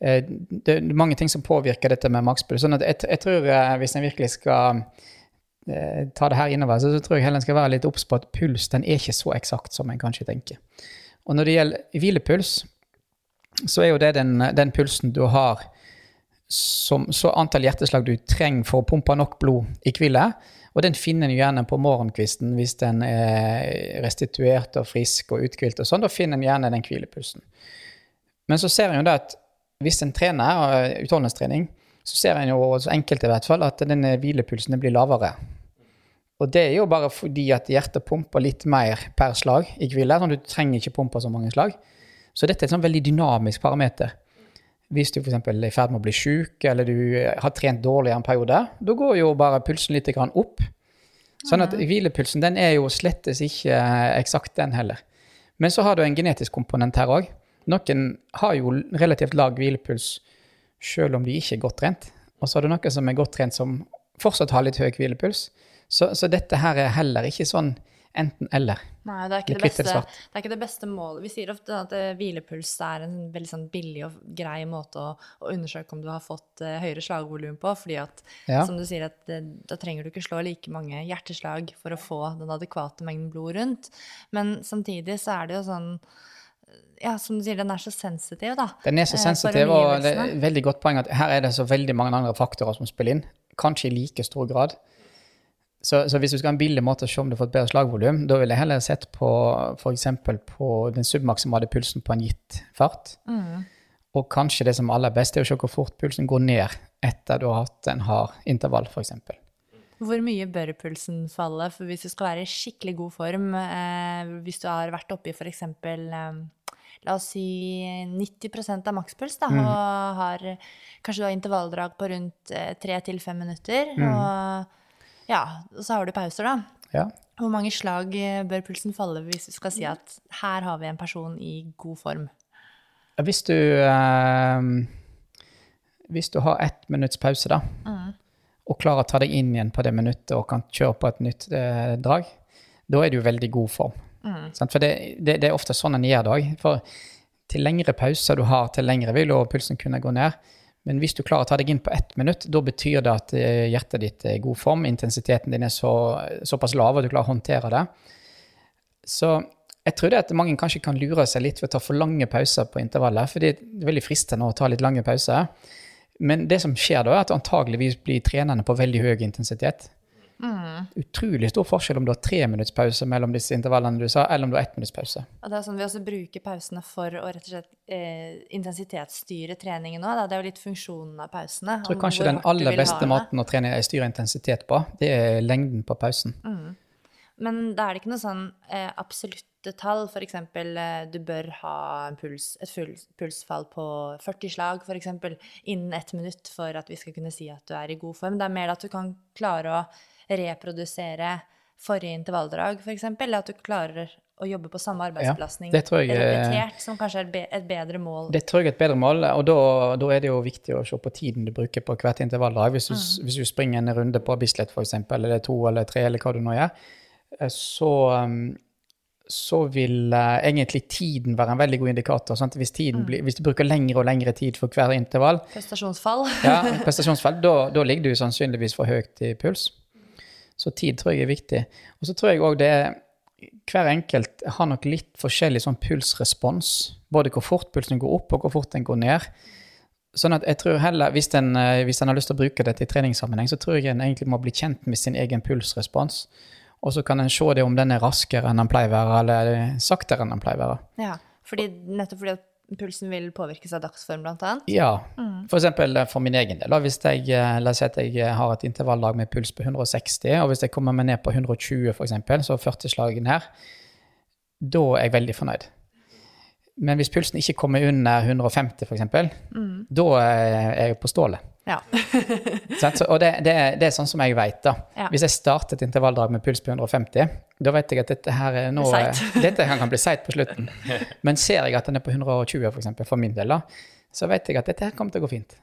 Eh, det er mange ting som påvirker dette med makspuls. Sånn jeg, jeg, tror eh, hvis en virkelig skal eh, ta det her innover, så, så tror jeg heller en skal være litt obs på at puls den er ikke så eksakt som en kanskje tenker. Og når det gjelder hvilepuls, så er jo det den, den pulsen du har som, så antall hjerteslag du trenger for å pumpe nok blod i hvile. Og den finner en gjerne på morgenkvisten hvis den er restituert og frisk og uthvilt. og sånn, Da finner en gjerne den hvilepulsen. Men så ser en jo da at hvis en trener, utholdenhetstrening, så ser en jo, så enkelt i hvert fall, at denne hvilepulsen blir lavere. Og det er jo bare fordi at hjertet pumper litt mer per slag i hvile. sånn Du trenger ikke pumpe så mange slag. Så dette er et sånn veldig dynamisk parameter. Hvis du f.eks. er i ferd med å bli sjuk, eller du har trent dårlig en periode, da går jo bare pulsen litt opp. Sånn at hvilepulsen den er jo slettes ikke eksakt, den heller. Men så har du en genetisk komponent her òg. Noen har jo relativt lav hvilepuls selv om de ikke er godt trent. Og så har du noen som er godt trent, som fortsatt har litt høy hvilepuls. Så, så dette her er heller ikke sånn enten-eller. Nei, det er, ikke det, beste, det er ikke det beste målet. Vi sier ofte at eh, hvilepuls er en veldig sånn billig og grei måte å, å, undersøke om du har fått uh, høyere slagvolum på. fordi at, ja. som du sier, at uh, da trenger du ikke slå like mange hjerteslag for å få den adekvate mengden blod rundt. Men samtidig så er det jo sånn ja, som du sier, den er så sensitiv, da. Den er så sensitiv, og det er veldig godt poeng at her er det så veldig mange andre faktorer som spiller inn. Kanskje i like stor grad. Så, så, hvis du skal ha en billig måte å se om du får et bedre slagvolum, da ville jeg heller sett på f.eks. på den submaksimale pulsen på en gitt fart. Mm. Og kanskje det som aller best er å se hvor fort pulsen går ned etter du har hatt en hard intervall, f.eks. Hvor mye bør pulsen falle for hvis du skal være i skikkelig god form? Eh, hvis du har vært oppi i f.eks. Eh, la oss si 90% av makspuls, da, mm. og har, kanskje du har intervalldrag på rundt eh, tre til fem minutter. Mm. og ja, og så har du pauser, da. Ja. Hvor mange slag eh, bør pulsen falle hvis du skal si at her har vi en person i god form? Hvis du eh, Hvis du har ett minutts pause, da, mm. og klarer å ta deg inn igjen på det minuttet og kan kjøre på et nytt eh, drag, da er du i veldig god form. Mm. For det, det, det, er ofte sånn en gjør det òg. For til lengre pauser du har, til lengre vil pulsen kunne gå ned. Men hvis du klarer å ta deg inn på ett minutt, da betyr det at eh, hjertet ditt er i god form. Intensiteten din er så, såpass lav at du klarer å håndtere det. Så jeg tror det at mange kanskje kan lure seg litt ved å ta for lange pauser på intervallet. For det er veldig fristende å ta litt lange pauser. Men det som skjer da, er at antageligvis blir trenerne på veldig høy intensitet. Mm. Utrolig stor forskjell om du har tre minutts pause mellom disse intervallene du sa, eller om du har ett minutts pause. Og det er sånn Vi også bruker pausene for å rett og slett eh, intensitetsstyre treningen òg. Det er jo litt funksjonen av pausene. Jeg tror kanskje den aller beste måten å trene styre intensitet på, det er lengden på pausen. Mm. Men da er det ikke noe sånn eh, absolutte tall. F.eks. Eh, du bør ha puls, et full, pulsfall på 40 slag eksempel, innen ett minutt for at vi skal kunne si at du er i god form. Det er mer at du kan klare å reprodusere forrige intervalldrag, f.eks., eller at du klarer å jobbe på samme arbeidsbelastning ja, jeg, repetert, som kanskje er et bedre mål? Det tror jeg er et bedre mål, og da, da, er det jo viktig å se på tiden du bruker på hvert intervalldrag. Hvis du, mm. hvis du springer en runde på Bislett, f.eks., eller to eller tre, eller hva du nå gjør, eh, så um, så vil uh, egentlig tiden være en veldig god indikator. Hvis, mm. blir, hvis, du bruker lengre og lengre tid for hver intervall Prestasjonsfall. ja, prestasjonsfall, da, da ligger du sannsynligvis for høyt i puls. Så tid tror jeg er viktig. Og så tror jeg òg det er Hver enkelt har nok litt forskjellig sånn pulsrespons. Både hvor fort pulsen går opp, og hvor fort den går ned. Sånn at jeg tror heller, Hvis en, eh, hvis en har lyst til å bruke dette i treningssammenheng, så tror jeg en egentlig må bli kjent med sin egen pulsrespons. Og så kan en se det om den er raskere enn den pleier å være, eller saktere enn den pleier å være. Ja, fordi, nettopp fordi at pulsen vil påvirkes av dagsform, blant annet? Ja. Mm. For eksempel eh, for min egen del. Hvis jeg, eh, la oss si at jeg eh, har et intervalldag med puls på 160, og hvis jeg kommer meg ned på 120, f.eks., så 40-slagen her, da er jeg veldig fornøyd. Men hvis pulsen ikke kommer under 150 f.eks., mm. da er jeg på stålet. Ja. og det, det, det, er sånn som jeg vet. da. Ja. Hvis jeg starter et intervalldrag med puls på 150, da vet jeg at dette her er nå, dette kan bli seigt på slutten. Men ser jeg at den er på 120 for, eksempel, for min del, da, så vet jeg at dette her kommer til å gå fint.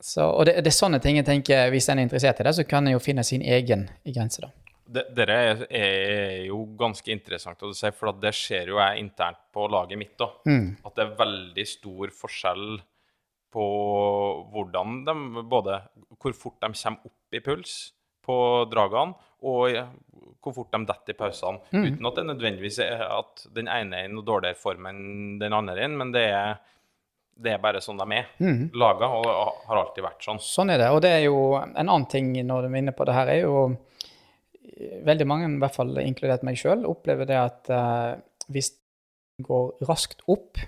Så, og det, det, er sånne ting jeg tenker, hvis en er interessert i det, så kan en jo finne sin egen grense. da. Dere er, er, jo ganske interessant å si, for det ser jo jeg internt på laget mitt òg. Mm. At det er veldig stor forskjell på hvordan de både Hvor fort de kommer opp i puls på dragene, og hvor fort de detter i pausene. Mm. Uten at det nødvendigvis er at den ene er i noe dårligere form enn den andre, men det er, det er bare sånn de er mm. laga, og har alltid vært sånn. Sånn er det. Og det er jo en annen ting når du er inne på det her, er jo veldig mange, i hvert fall inkludert meg sjøl, opplever det at uh, hvis det går raskt opp,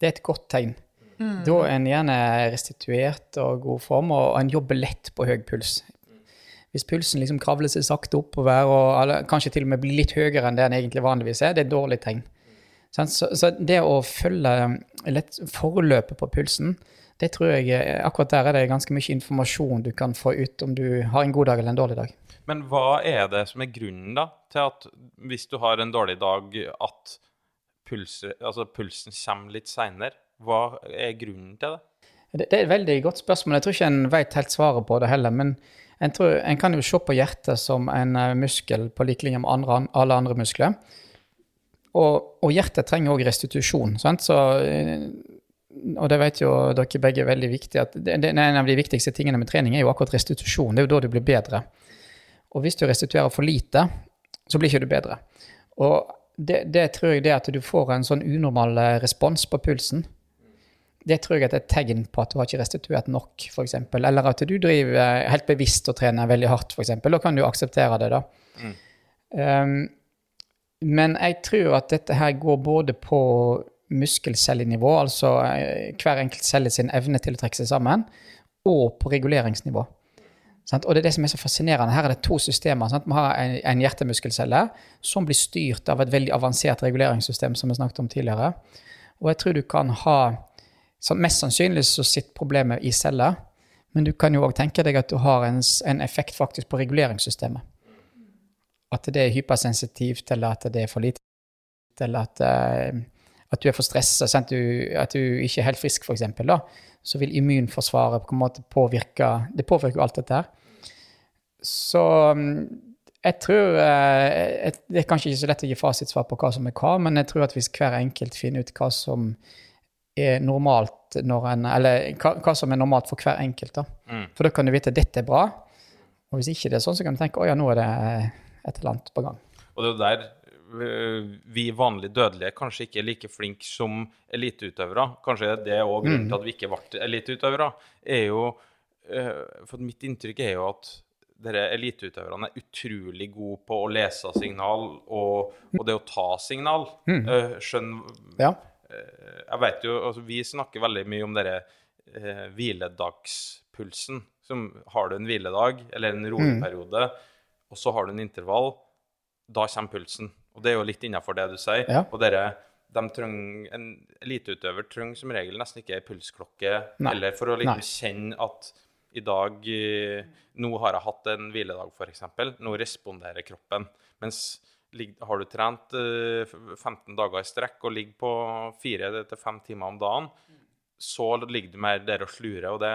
det er et godt tegn. Mm. Da er en gjerne restituert og god form, og en jobber lett på høy puls. Hvis pulsen liksom kravler seg sakte oppover, og eller, kanskje til og med blir litt høyere enn det den egentlig vanligvis er, det er et dårlig tegn. Så, så det å følge forløpet på pulsen, det tror jeg akkurat der er det ganske mye informasjon du kan få ut om du har en god dag eller en dårlig dag. Men hva er det som er grunnen da, til at hvis du har en dårlig dag, at pulser, altså pulsen kommer litt seinere? Hva er grunnen til det? det? Det er et veldig godt spørsmål. Jeg tror ikke en vet helt svaret på det heller. Men en, tror, en kan jo se på hjertet som en eh, muskel på lik linje med andre, alle andre muskler. Og, og hjertet trenger òg restitusjon. Sant? Så, eh, og det vet jo dere begge er veldig viktig, at det, det, En av de viktigste tingene med trening er jo akkurat restitusjon. Det er jo da du blir bedre. Og hvis du restituerer for lite, så blir ikke du bedre. Og det, det tror jeg det at du får en sånn unormal eh, respons på pulsen. Det tror jeg er et tegn på at du har ikke restituert nok, f.eks. Eller at du driver eh, helt bevisst og trener veldig hardt, f.eks. Da kan du akseptere det, da. Mm. Um, men jeg tror at dette her går både på muskelcellenivå, altså eh, hver enkelt celle sin evne til å trekke seg sammen, og på reguleringsnivå. Og det er det som er så fascinerende. Her er det to systemer. Vi har en, hjertemuskelcelle som blir styrt av et veldig avansert reguleringssystem, som vi snakket om tidligere. Og jeg tror du kan ha Mest sannsynlig så sitter problemet i celler, men du kan jo òg tenke deg at du har en, en, effekt faktisk på reguleringssystemet. At det er hypersensitivt, eller at det er for lite, eller at, uh, at du er for stressa, at du ikke er helt frisk, f.eks så vil immunforsvaret på en måte påvirke Det påvirker jo alt dette her. Så mm, jeg tror jeg, Det er kanskje ikke så lett å gi fasitsvar på hva som er hva, men jeg tror at hvis hver enkelt finner ut hva som er normalt når en Eller hva, hva som er normalt for hver enkelt, da. Mm. For da kan du vite at dette er bra. Og hvis ikke det er sånn, så kan du tenke å ja, nå er det et eller annet på gang. Og det er der vi vanlige dødelige kanskje ikke er like flinke som eliteutøvere. Kanskje det er òg grunnen til at vi ikke ble eliteutøvere. er jo eh, For mitt inntrykk er jo at dere eliteutøverne er utrolig gode på å lese signal og, og det å ta signal. Mm. Eh, skjønn ja. Eh, jeg vet jo altså Vi snakker veldig mye om denne eh, hviledagspulsen. Som har du en hviledag eller en rolig mm. og så har du en intervall, da kommer pulsen. Og det er jo litt innafor det du sier. Ja. Og dere, de trenger, En eliteutøver trenger som regel nesten ikke ei pulsklokke heller for å liksom kjenne at i dag eh, Nå har jeg hatt en hviledag, f.eks. Nå responderer kroppen. Mens har du trent 15 eh, dager i strekk og ligger på 4-5 timer om dagen, så ligger du mer der og slurer. Og det,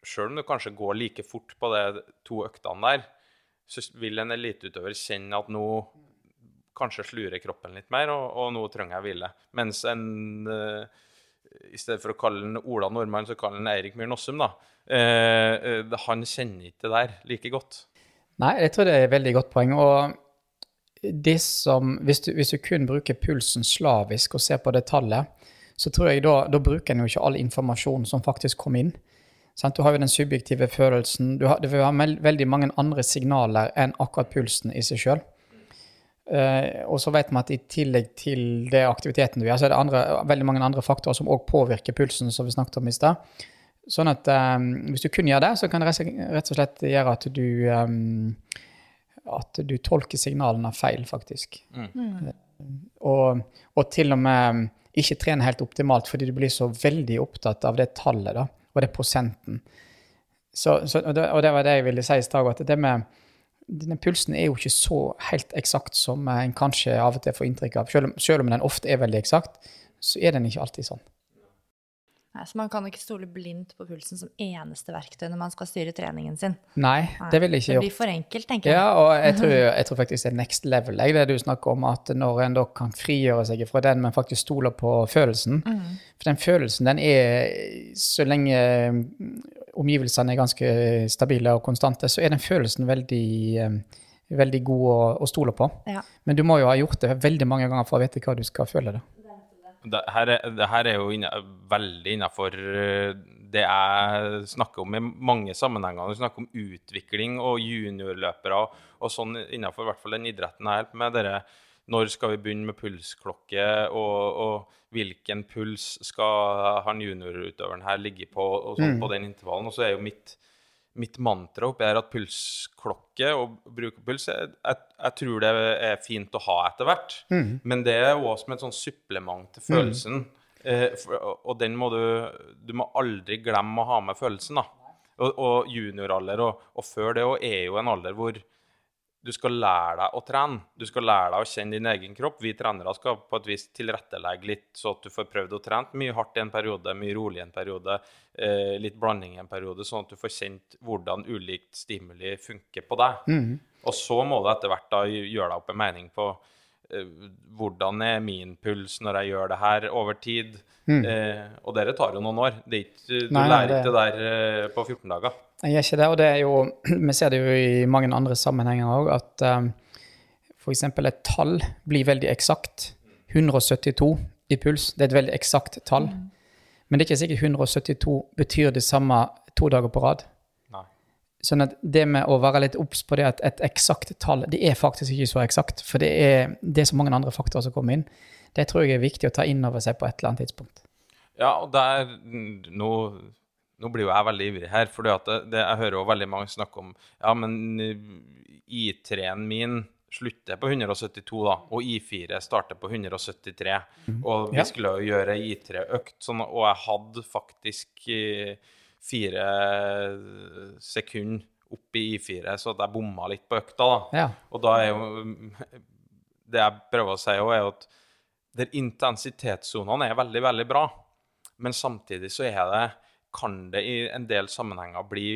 selv om du kanskje går like fort på de to øktene der, så vil en eliteutøver kjenne at nå kanskje slurer kroppen litt mer, og, og nå trenger jeg hvile. Mens en uh, I stedet for å kalle den Ola Nordmann, så kaller den Eirik Myhr Nossum, da. Uh, uh, han kjenner ikke det der like godt. Nei, jeg tror det er et veldig godt poeng. og det som, hvis du, hvis du kun bruker pulsen slavisk og ser på det tallet, så tror jeg da, da bruker en jo ikke all informasjon som faktisk kom inn. Sant? Du har jo den subjektive følelsen. Du har, det vil være veldig mange andre signaler enn akkurat pulsen i seg sjøl. Uh, og så vet vi at i tillegg til det aktiviteten du gjør, så er det andre, veldig mange andre faktorer som òg påvirker pulsen, som vi snakket om i stad. Sånn at um, hvis du kun gjør det, så kan det rett og slett gjøre at du um, at du tolker signalene feil, faktisk. Mm. Og, og, til og med ikke trene helt optimalt fordi du blir så veldig opptatt av det tallet da, og det prosenten. Så, så, og, det, og, det, var det jeg ville si i stad, at det med denne pulsen er jo ikke så helt eksakt som en kanskje av og til får inntrykk av. Selv, selv om den ofte er veldig eksakt, så er den ikke alltid sånn. Nei, Så man kan ikke stole blindt på pulsen som eneste verktøy når man skal styre treningen sin. Nei, det vil jeg ikke gjøre. Det blir for enkelt, tenker jeg. Ja, og jeg tror, jeg tror faktisk det er next level, det du snakker om, at når en da kan frigjøre seg fra den, men faktisk stoler på følelsen. Mm. For den følelsen, den er Så lenge omgivelsene er ganske stabile og konstante, så er den følelsen veldig eh, veldig god å, å stole på. Ja. Men du må jo ha gjort det veldig mange ganger for å vite hva du skal føle. da. Det her er, det her er jo inne, veldig innafor eh, det jeg snakker om i mange sammenhenger. Du snakker om utvikling og juniorløpere og sånn innafor hvert fall den idretten på med dere, Når skal vi begynne med pulsklokke, og, og hvilken puls skal han juniorutøveren her ligge på, og sånn mm. på den intervallen. Og så er jo mitt mitt mantra oppi her at pulsklokke og bruk av puls jeg, jeg, jeg, tror det er fint å ha etter hvert. Mm. Men det er òg som et sånn supplement til følelsen. Mm. Eh, for, og den må du Du må aldri glemme å ha med følelsen, da. Og, og junioralder og, og, før det òg er jo en alder hvor du skal lære deg å trene. Du skal lære deg å kjenne din egen kropp. Vi trenere skal på et vis tilrettelegge litt, så at du får prøvd å trene mye hardt i en periode, mye rolig i en periode, eh, litt blanding i en periode, sånn at du får kjent hvordan ulikt stimuli funker på deg. Mm. Og så må du etter hvert da gjøre deg opp en mening på hvordan er min puls når jeg gjør det her over tid. Mm. Eh, og dere tar jo noen år. Ikke, du Nei, lærer ikke det der eh, på 14 dager. Jeg gjør ikke det, og det er jo, vi ser det jo i mange andre sammenhenger òg, at um, f.eks. et tall blir veldig eksakt. 172 i puls, det er et veldig eksakt tall. Mm. Men det er ikke sikkert 172 betyr det samme to dager på rad. Sånn at det med å være litt obs på det at et eksakt tall, det er faktisk ikke så eksakt. For det er, det er så mange andre faktorer som kommer inn. Det tror jeg er viktig å ta inn over seg på et eller annet tidspunkt. Ja, og der nå nå blir jo jeg veldig ivrig her, for jeg hører jo veldig mange snakke om ja, men eh, I3-en min slutter på 172, da, og I4 starter på 173. Mm. Og vi ja. skulle jo gjøre I3-økt, sånn, og jeg hadde faktisk eh, fire sekunder opp i I4, så at jeg bomma litt på økta. da. Ja. Og da er jo Det jeg prøver å si òg, er at der intensitetssonene er veldig, veldig bra, men samtidig så er det kan det i en del sammenhenger bli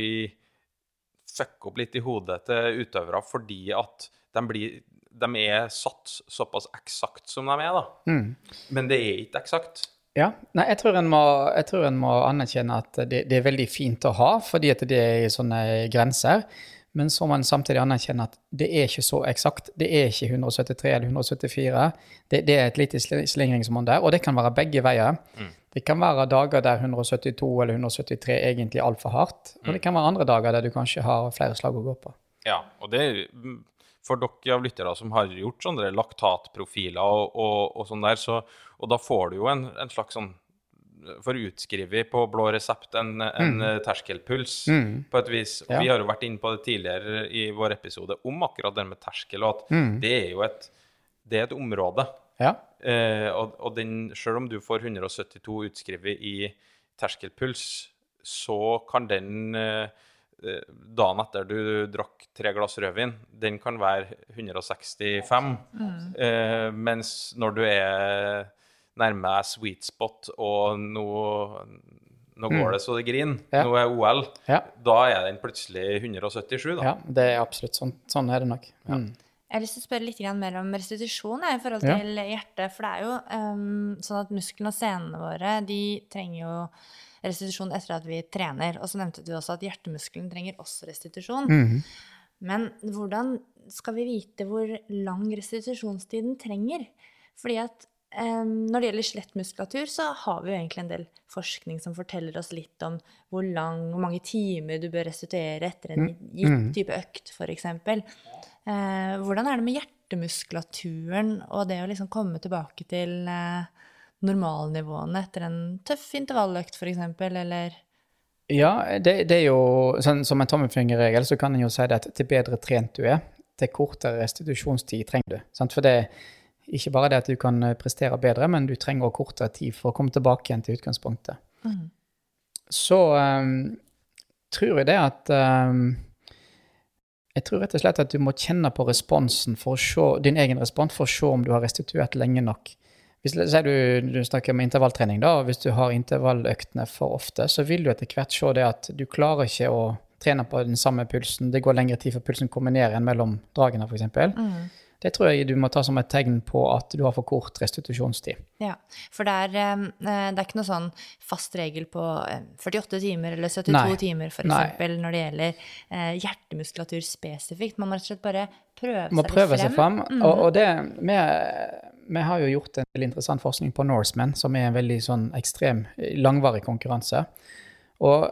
fucke opp litt i hodet til utøvere fordi at de, blir, de er satt såpass eksakt som de er, da. Mm. Men det er ikke eksakt. Ja. Nei, jeg tror en må, tror en må anerkjenne at det, det, er veldig fint å ha, fordi at det er sånne grenser. Men så må man samtidig anerkjenne at det er ikke så eksakt. Det er ikke 173 eller 174. Det, det er et lite slingringsmonn der, og det kan være begge veier. Mm. Det kan være dager der 172 eller 173 egentlig er altfor hardt. Og det mm. kan være andre dager der du kanskje har flere slag å gå på. Ja, og det er for dere av lyttere som har gjort sånne laktatprofiler og, og, og sånn der, så, og da får du jo en, en slags sånn får utskrevet på blå resept en, en mm. terskelpuls mm. på et vis. Og ja. Vi har jo vært inne på det tidligere i vår episode om akkurat det med terskel, og at mm. det er jo et, det er et område ja. Eh, og, og den, selv om du får 172 utskrevet i terskelpuls, så kan den eh, dagen etter du drakk tre glass rødvin, den kan være 165. Mm. Eh, mens når du er nærme sweet spot, og nå, nå går mm. det så det griner, ja. nå er OL, ja. da er den plutselig 177, da. Ja, det er absolutt sånn. Sånn er det nok. Mm. Jeg har lyst til å spørre litt mer om restitusjon i forhold til ja. hjertet. For det er jo um, sånn at musklene og senene våre de trenger jo restitusjon etter at vi trener. Og så nevnte du også at hjertemuskelen trenger også restitusjon. Mm -hmm. Men hvordan skal vi vite hvor lang restitusjonstiden trenger? Fordi at um, når det gjelder skjelettmuskulatur, så har vi jo egentlig en del forskning som forteller oss litt om hvor, lang, hvor mange timer du bør restituere etter en mm. gitt mm. type økt, f.eks. Eh, hvordan er det med hjertemuskulaturen og det å liksom komme tilbake til eh, normalnivåene etter en tøff intervalløkt, f.eks., eller? Ja, det, det, er jo sånn, Som en tommelfingerregel så kan en jo si det at til bedre trent du er, til kortere restitusjonstid trenger du. Sant? For det, Ikke bare det at du kan eh, prestere bedre, men du trenger også kortere tid for å komme tilbake igjen til utgangspunktet. Så um, tror jeg det at um, Jeg tror rett og slett at du må kjenne på responsen for å se, din egen respons for å se om du har restituert lenge nok. Hvis du, du snakker om intervalltrening, da, og hvis du har intervalløktene for ofte, så vil du etter hvert se det at du klarer ikke å trene på den samme pulsen. Det går lengre tid før pulsen kommer ned igjen mellom dragene, f.eks. Mm. Det tror jeg du må ta som et tegn på at du har for kort restitusjonstid. Ja, for det er, eh, det er ikke noe sånn fast regel på 48 timer eller 72 Nei. timer, f.eks. når det gjelder eh, hjertemuskulatur spesifikt. Man må rett og slett bare prøve må seg prøve frem. Seg frem. Mm. Og, og det, vi, vi, har jo gjort en veldig interessant forskning på Norseman, som er en veldig sånn ekstrem, langvarig konkurranse. Og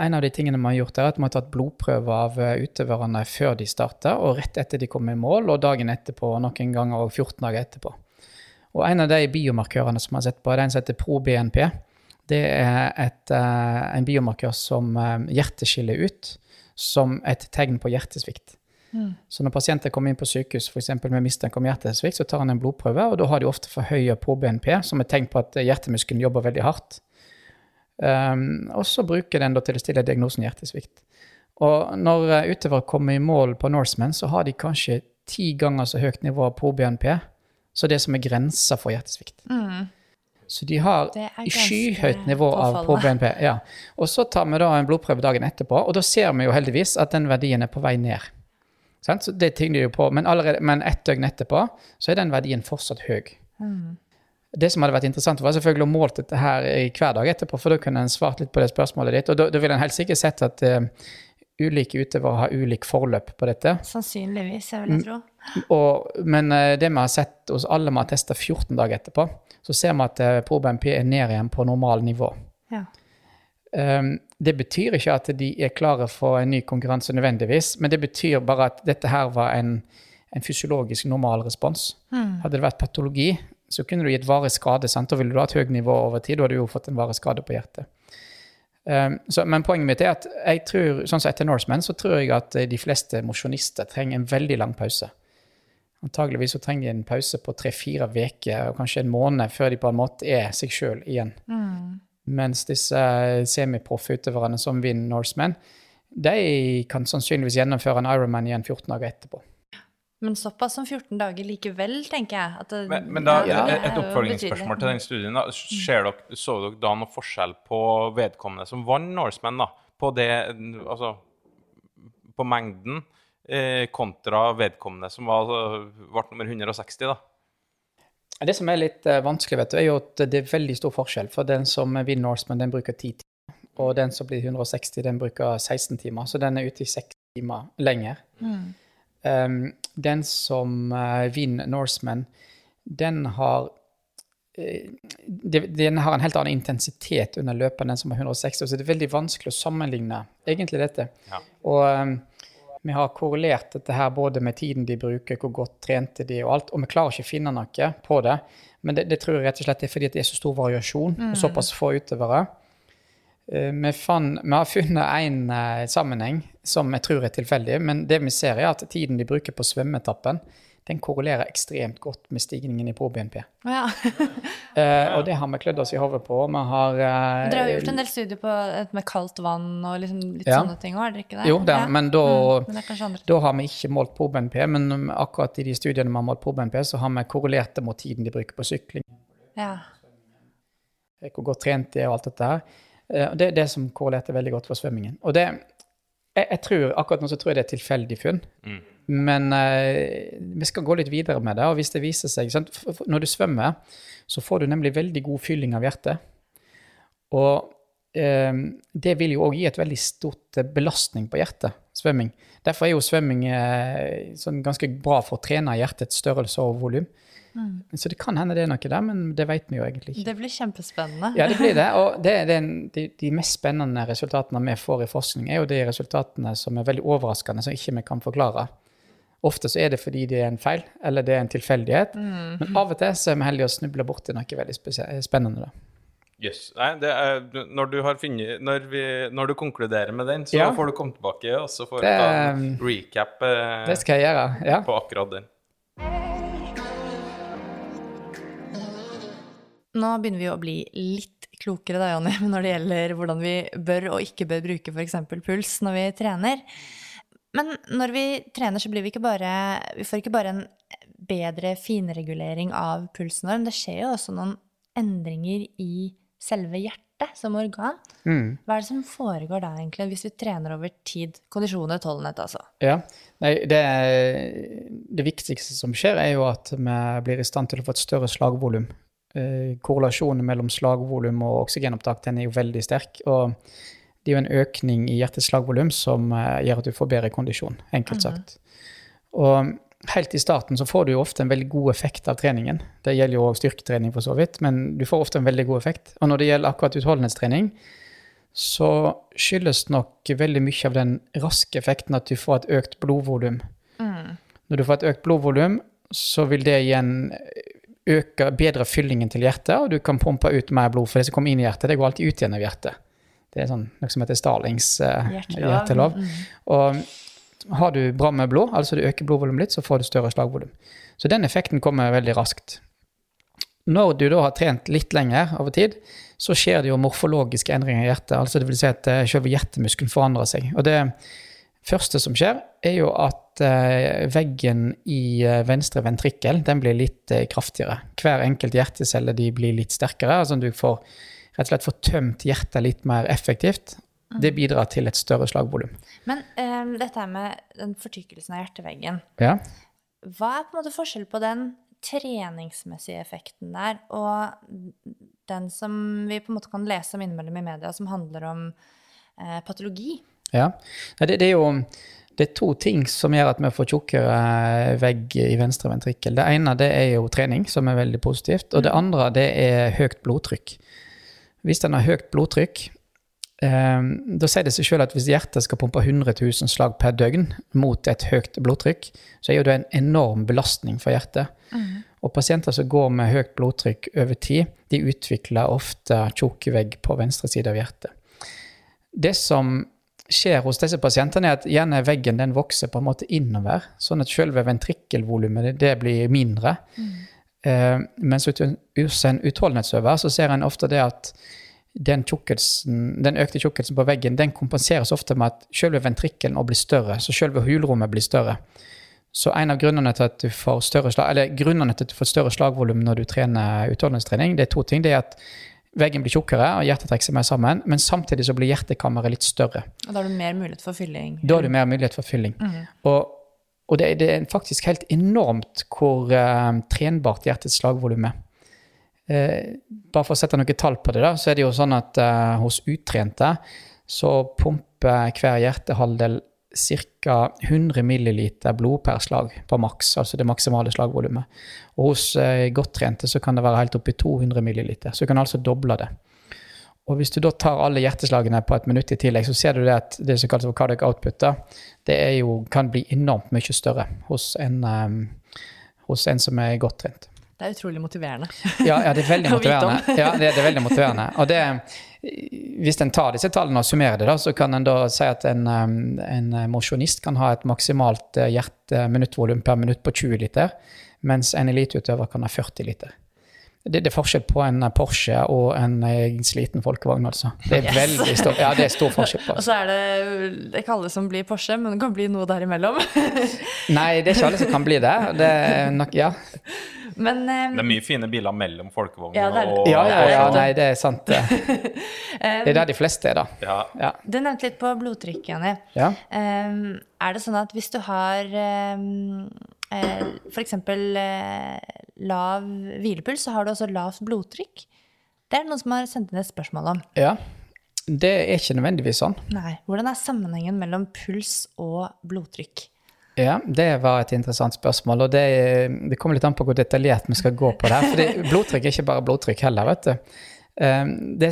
en av de tingene vi har gjort, er at vi har tatt blodprøver av eh, utøverne før de starter, og rett etter de kommer i mål, og dagen etterpå, og noen ganger og 14 dager etterpå. Og en av de biomarkørene som vi har sett på, er den som heter ProBNP. Det er et, uh, en biomarkør som hjertet skiller ut som et tegn på hjertesvikt. Mm. Så når pasienter kommer inn på sykehus f.eks. med mistanke om hjertesvikt, så tar han en blodprøve, og da har de ofte for høye ProBNP, som er tegn på at hjertemuskelen jobber veldig hardt. Um, og så bruker den til å stille diagnosen hjertesvikt. Og når eh, utøvere kommer i mål på Norseman, så har de kanskje ti ganger så høyt nivå av pro-BNP så det som er grensa for hjertesvikt. Mm. Så de har skyhøyt nivå av pro-BNP. Ja. Og så tar vi da en blodprøve dagen etterpå, og da ser vi jo heldigvis at den verdien er på vei ned. Så det tyngde jo på, Men, allerede, men ett døgn etterpå så er den verdien fortsatt høy. Mm. Det som hadde vært interessant, var selvfølgelig å måle dette her i hver dag etterpå, for da kunne en svart litt på det spørsmålet ditt. Og da, da ville en helt sikkert sett at uh, ulike utøvere har ulik forløp på dette. Sannsynligvis, jeg vil jeg tro. Og, men uh, det vi har sett hos alle vi har testa 14 dager etterpå, så ser vi at uh, eh, ProBNP er ned igjen på normal nivå. Ja. Um, det betyr ikke at de er klare for en ny konkurranse nødvendigvis, men det betyr bare at dette her var en, en fysiologisk normal respons. Mm. Hadde det vært patologi, så kunne du gitt varig skade. Sant? Da ville du hatt høyt nivå over tid, og hadde jo fått en varig skade på hjertet. Um, så, men poenget mitt er at jeg tror, sånn som etter Norseman så tror jeg at de fleste mosjonister trenger en veldig lang pause. Antageligvis så trenger de en pause på tre-fire uker og kanskje en måned før de på en måte er seg sjøl igjen. Mm. Mens disse semiproffe utøverne som vinner Norseman, de kan sannsynligvis gjennomføre en Ironman igjen 14 dager etterpå. Men såpass som 14 dager likevel, tenker jeg. Det, men, men, da, ja, et oppfølgingsspørsmål til den studien. da. Dere, så dere da noe forskjell på vedkommende som vant Norseman, da? På det, altså På mengden eh, kontra vedkommende som var, altså, ble nummer 160, da? Det som er litt uh, vanskelig, vet du, er jo at det er veldig stor forskjell. For den som vinner Norseman, den bruker 10 timer. Og den som blir 160, den bruker 16 timer. Så den er ute i 6 timer lenger. Mm. Um, den som uh, vinner Norseman, den har uh, den har en helt annen intensitet under løpet enn den som har 160, så det er veldig vanskelig å sammenligne egentlig dette. Ja. Og um, vi har korrelert dette her både med tiden de bruker, hvor godt trente de og alt, og vi klarer ikke å finne noe på det. Men det, det tror jeg rett og slett er fordi det er så stor variasjon mm. og såpass få utøvere. Eh, vi, fann, vi, har funnet en uh, sammenheng som jeg tror er tilfeldig, men det vi ser, er at tiden de bruker på svømmeetappen, den korrelerer ekstremt godt med stigningen i pro-BNP. Ja. uh, og det har vi klødd oss i hodet på. Vi har uh, Dere har gjort en del studier på, med kaldt vann og liksom litt ja. sånne ting òg, har dere ikke det? Jo, det, ja. men, da, mm, men da, har vi ikke målt pro-BNP. Men akkurat i de studiene vi har målt pro-BNP, så har vi korrelert det mot tiden de bruker på sykling. Ja. Hvor godt trent de er og alt dette her. Eh, det er det som korrelerte veldig godt for svømmingen. Og det, jeg, jeg, tror, Akkurat nå så tror jeg det er tilfeldig funn. Mm. Men uh, vi skal gå litt videre med det. Og hvis det viser seg sant? Når du svømmer, så får du nemlig veldig god fylling av hjertet. Og uh, det vil jo òg gi et veldig stort belastning på hjertet, svømming. Derfor er jo svømming uh, sånn ganske bra for å trene hjertets størrelse og volum. Mm. Så det kan hende det er noe der, men det vet vi jo egentlig ikke. Det blir kjempespennende. Ja, det blir det. Og det, det, de, de, mest spennende resultatene vi får i forskning, er jo de resultatene som er veldig overraskende, som ikke vi kan forklare. Ofte så er det fordi det er en feil, eller det er en tilfeldighet. Mm. Men av og til så er vi heldige å snuble borti noe veldig spennende. da. Yes. Nei, er, når, du finnet, når, vi, når, du konkluderer med den, så ja. får du komme tilbake og så får du ta en recap eh, det skal jeg gjøre, ja. på akkurat den. Nå begynner vi å bli litt klokere da, Jonny, når det gjelder hvordan vi bør og ikke bør bruke f.eks. puls når vi trener. Men når vi trener, så blir vi ikke bare Vi får ikke bare en bedre finregulering av pulsen vår, men det skjer jo også noen endringer i selve hjertet som organ. Hva er det som foregår da, egentlig, hvis vi trener over tid? Kondisjon og utholdenhet, altså. Ja. Nei, det, det viktigste som skjer, er jo at vi blir i stand til å få et større slagvolum. Eh, korrelasjonen mellom slagvolum og oksygenopptak den er jo veldig sterk. og det er jo en økning i hjertets slagvolum som eh, gjør at du får bedre kondisjon, enkelt sagt. Og helt i starten så får du jo ofte en veldig god effekt av treningen. Det gjelder jo også styrketrening for så vidt, men du får ofte en veldig god effekt. Og når det gjelder akkurat utholdenhetstrening, så skyldes nok veldig mye av den raske effekten at du får et økt blodvolum. Når du får et økt blodvolum, så vil det igjen øke bedre fyllingen til hjertet, og du kan pumpe ut mer blod, for det som kommer inn i hjertet, det går alltid ut igjen av hjertet. Det er sånn, noe som heter Starlings eh, Hjertelov. hjertelov. Og har du bra med blod, altså du øker blodvolumet litt, så får du større slagvolum. Så den effekten kommer veldig raskt. Når du da har trent litt lenger over tid, så skjer det jo morfologiske endringer i hjertet. altså det vil si at eh, selve hjertemuskelen forandrer seg. Og det første som skjer, er jo at eh, veggen i eh, venstre ventrikkel den blir litt eh, kraftigere. Hver enkelt hjertecelle de blir litt sterkere. altså Du får rett og slett får tømt hjertet litt mer effektivt. Det bidrar til et større slagvolum. Men um, dette med den fortykkelsen av hjerteveggen, Ja. hva er på en måte forskjell på den treningsmessige effekten der, og den som vi på en måte kan lese om innimellom i media, som handler om eh, patologi? Ja. Det, det er jo det er to ting som gjør at vi får tjukkere vegg i venstre ventrikkel. Det ene det er jo trening, som er veldig positivt. Og det andre det er høyt blodtrykk. Hvis en har høyt blodtrykk, eh, da sier det seg selv at hvis hjertet skal pumpe 100 000 slag per døgn mot et høyt blodtrykk, så er jo det en enorm belastning for hjertet. Og pasienter som går med høyt blodtrykk over tid, de utvikler ofte tjukk vegg på venstre side av hjertet. Det som skjer hos disse pasientene, er at gjerne veggen den vokser på en måte innover, sånn at selve ventrikkelvolumet det, blir mindre. Eh, mens hos en utholdenhetsøver så ser en ofte det at den, den økte tjukkelsen på veggen den kompenseres ofte med at selve ventrikkelen blir større, så selve hulrommet blir større. Så en av grunnene til at du får større slag, eller til at du får større slagvolum når du trener utholdenhetstrening, det er to ting. Det er at veggen blir tjukkere, og hjertet trekker seg mer sammen, men samtidig så blir hjertekammeret litt større. Og da har du mer mulighet for fylling. Da har du mer mulighet for fylling. Og, og det, det er faktisk helt enormt hvor uh, trenbart hjertets slagvolum er. Uh, bare for å sette noen tall på det, da, så er det jo sånn at uh, hos utrente så pumper hver hjertehalvdel ca. 100 milliliter blod per slag på maks, altså det maksimale slagvolumet. Og hos eh, godt trente så kan det være helt opp i 200 milliliter, så du kan altså doble det. Og hvis du da tar alle hjerteslagene på et minutt i tillegg, så ser du det at det som kalles for cardiac output, da, det jo, kan bli enormt mye større hos en, um, hos en som er godt trent. Det er utrolig motiverende. Ja, ja det er veldig motiverende. Ja, det, det er veldig motiverende. Og det, hvis en tar disse tallene og summerer det, da, så kan en da si at en, um, en mosjonist kan ha et maksimalt eh, hjerteminutvolum per minutt på 20 liter, mens en eliteutøver kan ha 40 liter. Det, det er forskjell på en Porsche og en eh, sliten folkevogn, altså. Det er Yes. veldig stor, ja, det er stor forskjell på. Og så er det det er ikke alle som blir Porsche, men det kan bli noe derimellom. Nei, det er ikke alle som kan bli det. Det er nok, ja. Men um, Det er mye fine biler mellom folkevogner Ja, er og Ja, ja, ja, nei, det er sant. det. Det er der de fleste er, da. ja. Ja. du nevnte litt på blodtrykket, ja. Um, er det sånn at hvis du har um, eh, f.eks. Eh, lav hvilepuls, så har du også lavt blodtrykk? Det er det noen som har sendt inn et spørsmål om. ja. Det er ikke nødvendigvis sånn. Nei. Hvordan er sammenhengen mellom puls og blodtrykk? Ja, det var et interessant spørsmål, og det, det kommer litt an på hvor detaljert vi skal gå på det. her, For blodtrykk er ikke bare blodtrykk heller, vet du. Um, Det,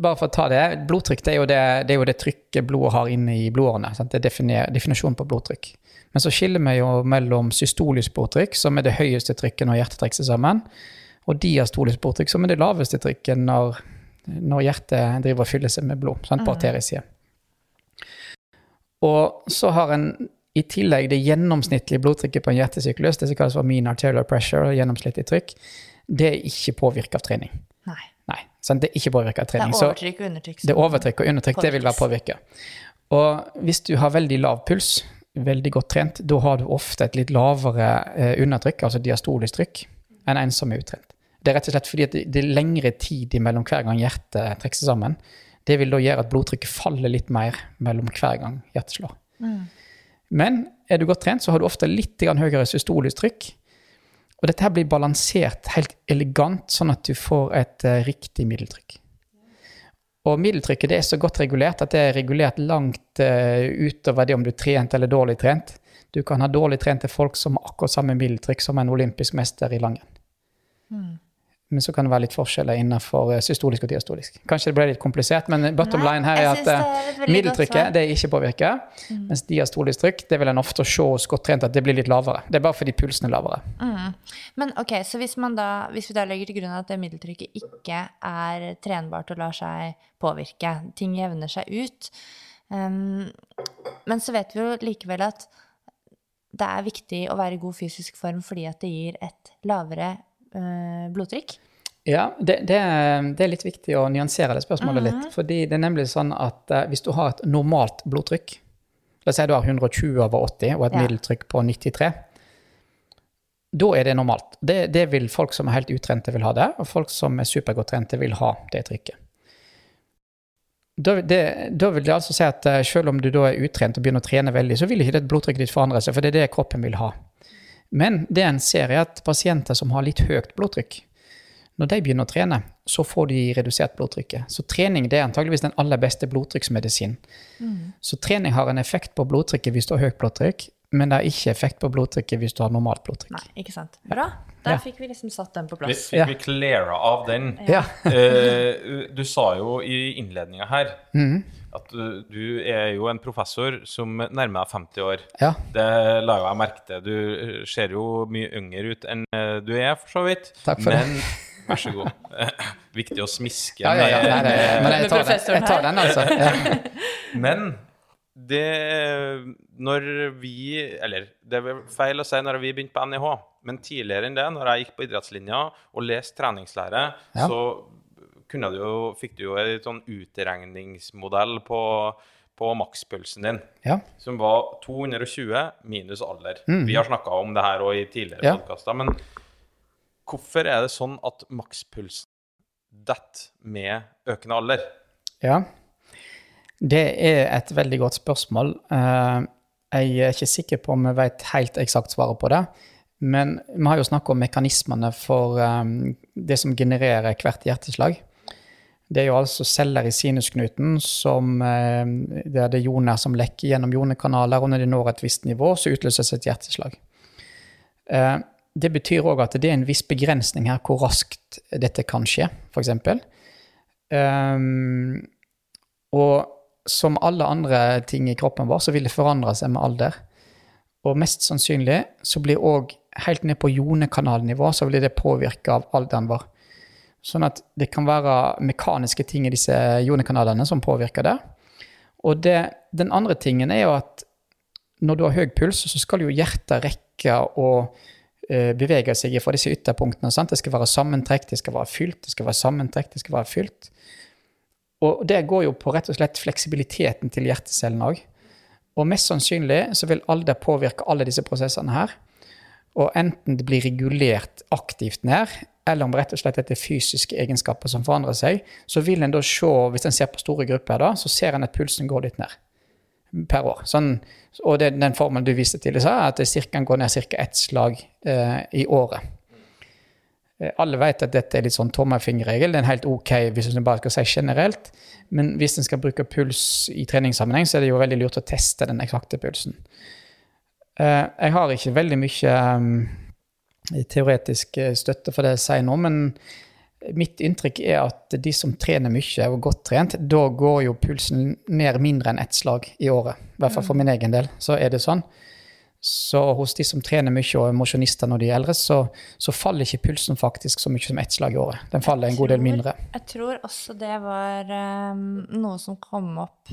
bare for å ta det, blodtrykk det er jo det, det, er jo det trykket blodet har inne i blodårene. Sant? Det er definisjonen på blodtrykk. Men så skiller vi jo mellom systolisk blodtrykk, som er det høyeste trykket når hjertet trekker seg sammen, og diastolisk blodtrykk, som er det laveste trykket når, når hjertet driver og fyller seg med blod sant? på arteriesida. Og så har en i tillegg det gjennomsnittlige blodtrykket på en hjertesyklus, det som kalles for mean arterial pressure, gjennomsnittlig trykk, det er ikke påvirket av trening. Nei. Nei, sant? det er ikke påvirka av trening. Det er overtrykk og undertrykk. det er overtrykk og undertrykk, det vil være påvirka. Og hvis du har veldig lav puls, veldig godt trent, da har du ofte et litt lavere eh, undertrykk, altså diastolisk trykk, enn en som er utrent. Det er rett og slett fordi det, er lengre tid mellom hver gang hjertet trekker seg sammen. Det vil da gjøre at blodtrykket faller litt mer mellom hver gang hjertet slår. Men er du godt trent, så har du ofte litt høyere systolisk trykk. Og dette her blir balansert helt elegant, sånn at du får et eh, riktig middeltrykk. Og middeltrykket det er så godt regulert at det er regulert langt uh, utover det om du er trent eller dårlig trent. Du kan ha dårlig trente folk som har akkurat samme middeltrykk som en olympisk mester i langrenn. Men så kan det være litt forskjeller innenfor eh, systolisk og diastolisk. Kanskje det ble litt komplisert, men bottom Nei, line her er at eh, middeltrykket det er ikke påvirka, mens diastolisk trykk det vil en ofte se hos godt trent at det blir litt lavere. Det er bare fordi pulsen er lavere. Men ok, så hvis, man da, hvis vi da legger til grunn at det middeltrykket ikke er trenbart og lar seg påvirke, ting jevner seg ut, um, men så vet vi jo likevel at det er viktig å være i god fysisk form fordi at det gir et lavere eh, blodtrykk. Ja, det, det, det er litt viktig å nyansere det spørsmålet litt. Fordi det er nemlig sånn at eh, hvis du har et normalt blodtrykk La oss si du har 120 over 80 og et Ja. middeltrykk på 93. Da er det normalt. Det, det vil folk som er helt utrente, vil ha det, og folk som er supergodt trente, vil ha det trykket. Da, det, da vil det altså si at eh, selv om du da er utrent og begynner å trene veldig, så vil ikke det blodtrykket ditt forandre seg, for det er det kroppen vil ha. Men det en ser, er at pasienter som har litt høyt blodtrykk, når de begynner å trene, så får de redusert blodtrykket. Så trening det er antageligvis den aller beste blodtrykksmedisinen. Så trening har en effekt på blodtrykket hvis du har høyt blodtrykk, men det har ikke effekt på blodtrykket hvis du har normalt blodtrykk. Nei, ikke sant. Bra. Da Ja. fikk vi liksom satt den på Vi plass. fikk Ja. vi cleara av den. Ja. uh, du sa jo i innledninga her Mhm. At du, du er jo en professor som nærmer deg 50 år. Ja. Det la jo jeg merke til. Du eh, ser jo mye yngre ut enn eh, du er, for så vidt. Takk for det. Men vær så god. Viktig å smiske Ja, ja, ja. Nei, nei, nei. Men jeg tar den, jeg tar den altså. Ja. Men det Når vi Eller det er feil å si når vi begynte på NIH, men tidligere enn det, når jeg gikk på idrettslinja og leste treningslære, Ja. så du jo, fikk du jo en sånn utregningsmodell på, på makspulsen din, Ja. som var 220 minus alder. Vi har snakka om det her òg i tidligere Ja. podkaster, men hvorfor er det sånn at makspulsen detter med økende alder? ja. Det er et veldig godt spørsmål. Eh, Jeg er ikke sikker på om vi vet helt eksakt svaret på det. Men vi har jo snakket om mekanismene for eh, det som genererer hvert hjerteslag. Det er jo altså celler i sinusknuten som eh, Det er det joner som lekker gjennom jonekanaler, og når de når et visst nivå, så utløses et hjerteslag. Eh, Det betyr òg at det er en viss begrensning her hvor raskt dette kan skje, f.eks. Um, og som alle andre ting i kroppen vår, så vil det forandre seg med alder. Og mest sannsynlig så blir òg helt ned på jonekanalnivå så blir det påvirka av alderen vår. Sånn at det kan være mekaniske ting i disse jonekanalene som påvirker det. Og det, den andre tingen er jo at når du har høy puls, så skal jo hjertet rekke å eh, bevege seg fra disse ytterpunktene. Sant? Det skal være sammentrekk, det skal være fylt, det skal være sammentrekk, det skal være fylt. Og det går jo på rett og slett fleksibiliteten til hjertecellene òg. Og mest sannsynlig så vil alder påvirke alle disse prosessene her. Og enten det blir regulert aktivt ned, eller om rett og slett dette er fysiske egenskaper som forandrer seg, så vil en da se, hvis en ser på store grupper, da, så ser en at pulsen går litt ned per år. Sånn, og det, den formelen du viste til, sa, at den går ned ca. ett slag eh, i året. Eh, Alle vet at dette er litt sånn tommelfingerregel. Det er helt ok hvis en bare skal si generelt. Men hvis en skal bruke puls i treningssammenheng, så er det jo veldig lurt å teste den eksakte pulsen. Eh, Jeg har ikke veldig mye um, teoretisk eh, støtte for det jeg sier nå, men mitt inntrykk er at de som trener mye og godt trent, da går jo pulsen ned mindre enn ett slag i året. I hvert fall for min egen del, så er det sånn. Så hos de som trener mye og er mosjonister når de er eldre, så, så faller ikke pulsen faktisk så mye som ett slag i året. Den faller en god del mindre. Jeg tror også det var um, noe som kom opp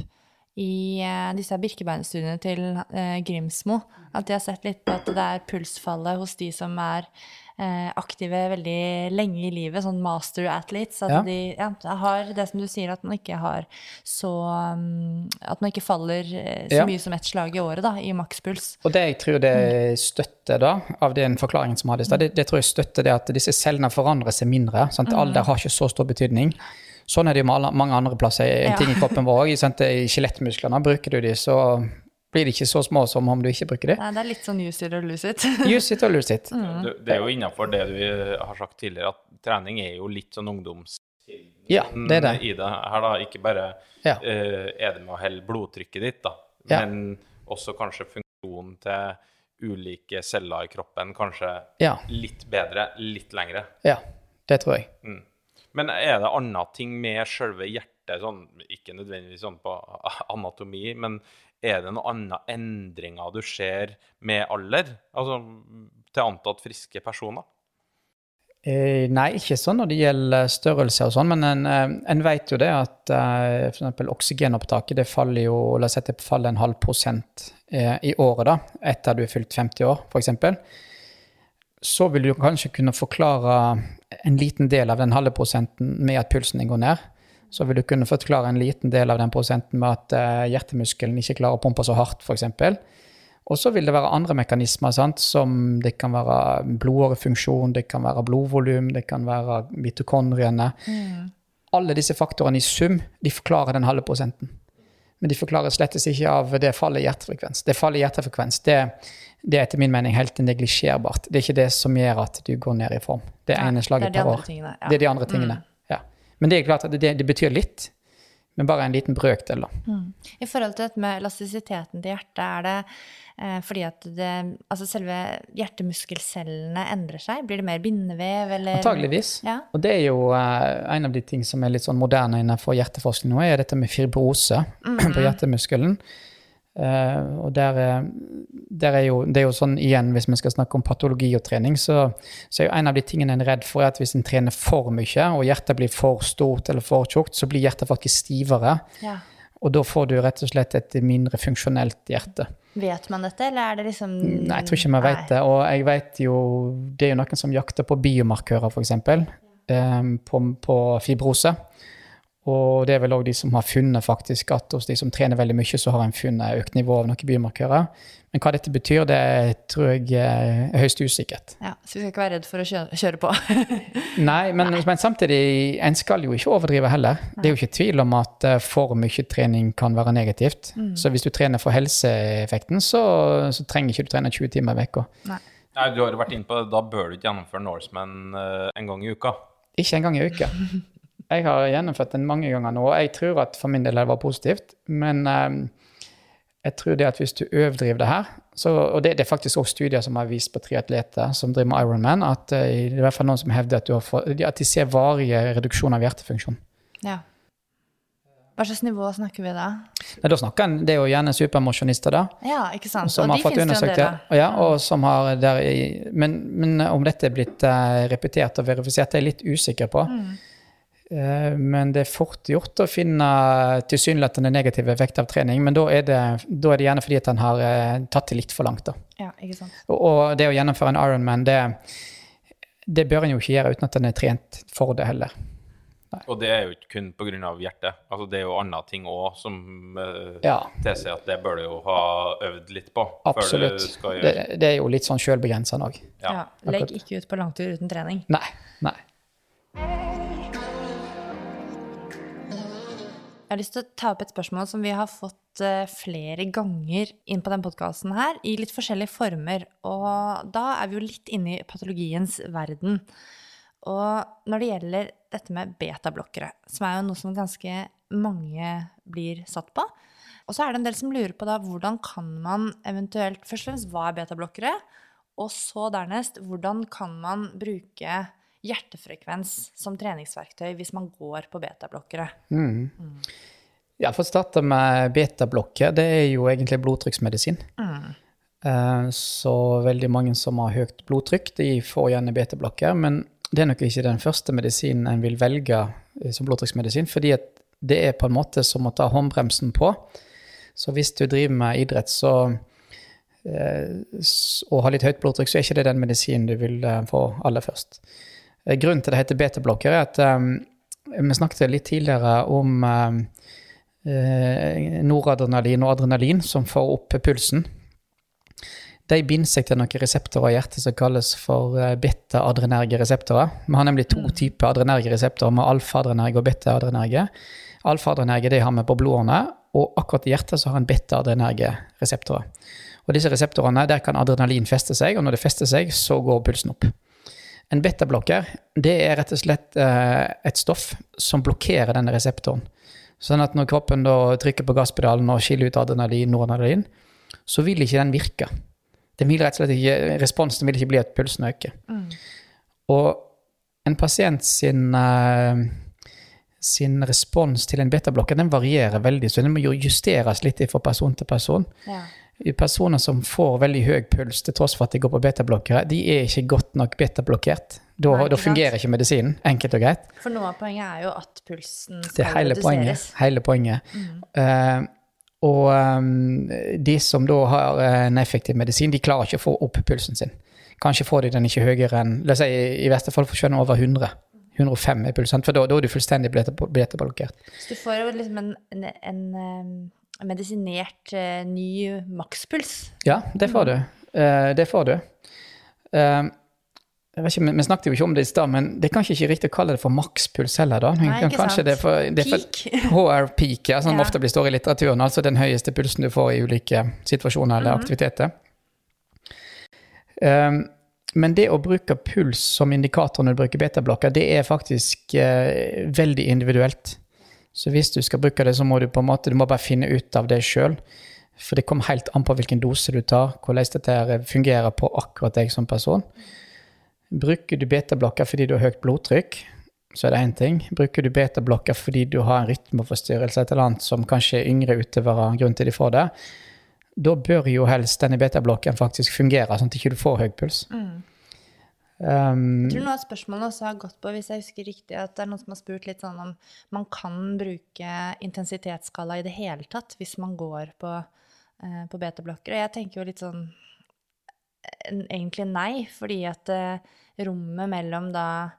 i eh, disse birkebeinstudiene til eh, Grimsmo. At de har sett litt på at det er pulsfallet hos de som er eh, aktive veldig lenge i livet, sånn master athletes. At Ja. de ja, har det som du sier, at man ikke har så um, At man ikke faller så Ja. mye som ett slag i året, da, i makspuls. Og det jeg tror det støtter, da, av den forklaringen som hadde i stad, det, det tror jeg støtter det at disse cellene forandrer seg mindre. Sant? Alder har ikke så stor betydning. Sånn er det jo med mange andre plasser. En Ja. ting i kroppen vår òg. I skjelettmusklene. Bruker du de, så blir de ikke så små som om du ikke bruker de. Nei, det er litt sånn use it or lose it. Use it or lose it. Du- Det er jo innafor det du har sagt tidligere, at trening er jo litt sånn ungdoms... Ja, det er det. i det her, da. Ikke bare Ja. uh, er det med å helle blodtrykket ditt, da, Ja. men også kanskje funksjonen til ulike celler i kroppen kanskje Ja, litt bedre, litt lengre. ja. Det tror jeg. Men er det andre ting med selve hjertet, sånn, ikke nødvendigvis sånn på anatomi, men er det noen andre endringer du ser med alder? Altså til antatt friske personer? Eh, nei, ikke sånn når det gjelder størrelse og sånn, men en, eh, en vet jo det at eh, eksempel oksygenopptaket det faller jo, la oss si det faller en halv prosent eh, i året da, etter du er fylt 50 år, eksempel. Så vil du kanskje kunne forklare en liten del av den halve prosenten med at pulsen din går ned. Så vil du kunne forklare en liten del av den prosenten med at eh, hjertemuskelen ikke klarer å pumpe så hardt, f.eks. Og så vil det være andre mekanismer, sant? som det kan være blodårefunksjon, det kan være blodvolum, det kan være mitokondriene. Alle disse faktorene i sum de forklarer den halve prosenten. Men de forklarer slettes ikke av det fallet i hjertefrekvens. Det fallet i hjertefrekvens det, det er etter min mening helt neglisjerbart. Det er ikke det som gjør at du går ned i form. Det er ene slaget er per år. tingene. Ja. Det er de andre tingene. Ja. Men det er klart at det, det betyr litt, men bare en liten brøkdel, da. I forhold til dette med elastisiteten til hjertet, er det eh, fordi at det, altså selve hjertemuskelcellene endrer seg? Blir det mer bindevev, eller Antageligvis. Ja. Og det er jo eh, en av de ting som er litt sånn moderne innenfor hjerteforskning nå, er dette med fibrose på hjertemuskelen. Eh, og der, er- der er jo, det er jo sånn igjen, hvis vi skal snakke om patologi og trening, så, så er jo en av de tingene en er redd for, at hvis en trener for mye, og hjertet blir for stort eller for tjukt, så blir hjertet faktisk stivere. Ja. Og da får du rett og slett et mindre funksjonelt hjerte. Vet man dette, eller er det liksom Nei, jeg tror ikke vi vet det. Og jeg vet jo Det er jo noen som jakter på biomarkører, f.eks., um, på, på fibrose. Og det er vel òg de som har funnet faktisk at hos de som trener veldig mye, så har en funnet økt nivå av noen biomarkører. Men hva dette betyr, det tror jeg er høyst usikkert. Ja, Så vi skal ikke være redd for å kjøre, på. Nei, men, men samtidig, en skal jo ikke overdrive heller. Det er jo ikke tvil om at eh, for mye trening kan være negativt. Så hvis du trener for helseeffekten, så, så trenger ikke du trene 20 timer i uka. Nei, du har jo vært inne på det, da bør du ikke gjennomføre Norseman eh, en gang i uka. Ikke en gang i uka. Jeg har gjennomført den mange ganger nå, og jeg tror at for min del det var positivt. Men eh, jeg tror det at hvis du overdriver det her så, Og det, det er faktisk også studier som har vist på triatleter som driver med Ironman, at eh, det er i hvert fall noen som hevder at, du har fått, at de ser varige reduksjoner av hjertefunksjon. ja. Hva slags nivå snakker vi da? Nei, da snakker en, Det er jo gjerne supermosjonister, da. Ja, ikke sant. Som og de fått finnes det jo en undersøkt del det. av. Ja, og som har der i, men, men om dette er blitt eh, repetert og verifisert, det er jeg litt usikker på. Mm. Eh, men det er fort gjort å finne tilsynelatende negativ effekt av trening. Men da er det, da er det gjerne fordi at han har eh, tatt det litt for langt. da. Ja, ikke sant. Og, og det å gjennomføre en Ironman, det, det bør en jo ikke gjøre uten at en er trent for det heller. Og det er jo ikke kun pga. hjertet. Altså, det er jo andre ting òg som uh, Ja, tilsier at det bør du jo ha øvd litt på. absolutt. Før du skal Det, det er jo litt sånn sjølbegrensende òg. Ja. Ja. Legg ikke ut på langtur uten trening. Nei. Nei. Jeg har lyst til å ta opp et spørsmål som vi har fått eh, flere ganger inn på denne podkasten her, i litt forskjellige former. Og da er vi jo litt inne i patologiens verden. Og når det gjelder dette med betablokkere, som er jo noe som ganske mange blir satt på, og så er det en del som lurer på da hvordan kan man eventuelt Først og fremst, hva er betablokkere? Og så dernest, hvordan kan man bruke hjertefrekvens som treningsverktøy hvis man går på betablokkere? Mm. Ja, For å starte med betablokker, det er jo egentlig blodtrykksmedisin. Mm. Så veldig mange som har høyt blodtrykk, de får gjerne betablokker. Men det er nok ikke den første medisinen en vil velge eh, som blodtrykksmedisin, fordi det er på en måte som å ta håndbremsen på. Så hvis du driver med idrett, så eh, og har litt høyt blodtrykk, så er ikke det den medisinen du vil eh, få aller først. Eh, Grunnen til det heter beta-blokker, er at um, vi snakket litt tidligere om um, noradrenalin og adrenalin som får opp pulsen. De binder seg til noen reseptorer i hjertet som kalles for eh, beta-adrenerge reseptorer. Vi har nemlig to typer adrenerge reseptorer, med alfa-adrenerge og beta-adrenerge. Alfa-adrenerge har vi på blodårene, og akkurat i hjertet så har en beta-adrenerge reseptorer. Og disse reseptorene, der kan adrenalin feste seg, og når det fester seg, så går pulsen opp. En betablokker det er rett og slett eh, et stoff som blokkerer denne reseptoren. Sånn at når kroppen trykker på gasspedalen og skiller ut adrenalin, noradrenalin, så vil ikke den virke. Den vil rett og slett ikke, responsen vil ikke bli at pulsen øker. Og en pasient sin, eh, sin respons til en betablokker den varierer veldig, så den må justeres litt fra person til person. Ja. Personer som får veldig høy puls til tross for at de går på betablokkere, de er ikke godt nok betablokkert. Da, Nei, da fungerer sant? ikke medisinen, enkelt og greit. For noe av poenget er jo at pulsen Det er skal hele poenget. Hele poenget. Eh, og um, de som da har en effektiv medisin, de klarer ikke å få opp pulsen sin. Kanskje får de den ikke høyere enn la oss si, i verste fall får den over 100. 105 er pulsen, for da, da er du fullstendig beta- betablokkert. Så du får jo liksom en, en, en, medisinert eh, ny makspuls. Ja, det får du. Eh, det får du. Eh, ikke, vi- Vi snakket jo ikke om det i stad, men det er kanskje ikke riktig å kalle det for makspuls heller. da. Nei, ikke kanskje sant. det er for, det er for HR peak, ja, som Ja. ofte blir står i litteraturen. Altså den høyeste pulsen du får i ulike situasjoner eller Mhm. aktiviteter. Um, men det å bruke puls som indikator når du bruker betablokker, det er faktisk uh, veldig individuelt. Så hvis du skal bruke det, så må du på en måte, du må bare finne ut av det sjøl. For det kommer helt an på hvilken dose du tar, hvordan dette fungerer på akkurat deg som person. Bruker du betablokker fordi du har høyt blodtrykk, så er det én ting. Bruker du betablokker fordi du har en rytmeforstyrrelse eller annet som kanskje yngre utøvere har grunn til de får det, da bør jo helst denne betablokken faktisk fungere, sånn at du ikke får høy puls. Um, Jeg tror noe av spørsmålene også har gått på, hvis jeg husker riktig, at det er noen som har spurt litt sånn om man kan bruke intensitetsskala i det hele tatt hvis man går på, uh, på betablokker. Og jeg tenker jo litt sånn egentlig nei, fordi at uh, rommet mellom da eh,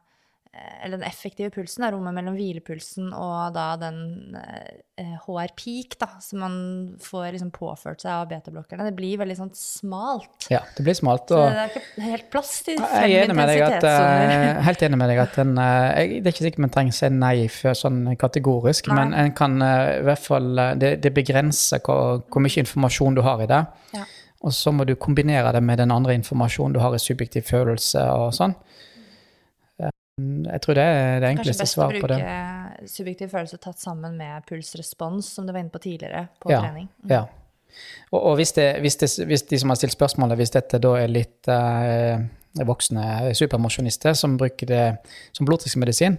eller den effektive pulsen er rommet mellom hvilepulsen og da den eh, HR peak, da, som man får liksom påført seg av betablokkerne. Det blir veldig sånn smalt. ja, det blir smalt. Så det er ikke helt plass til jeg fem er enig med deg at, intensitetssoner. eh, helt enig med deg at en, uh, jeg, Det er ikke sikkert man trenger å si nei for sånn kategorisk, Nei. men en kan uh, i hvert fall eh, Det, det begrenser hvor, hvor mye informasjon du har i det. Ja. Og så må du kombinere det med den andre informasjonen du har i subjektiv følelse og sånn. Jeg tror det er det Kanskje enkleste best å svaret på det. bruke subjektiv følelse tatt sammen med pulsrespons, som du var inne på tidligere på Ja, trening. Ja. Og, og hvis, det, hvis, det, hvis de som har stilt spørsmålet, hvis dette da er litt eh, voksne supermosjonister som bruker det som blodtrykksmedisin,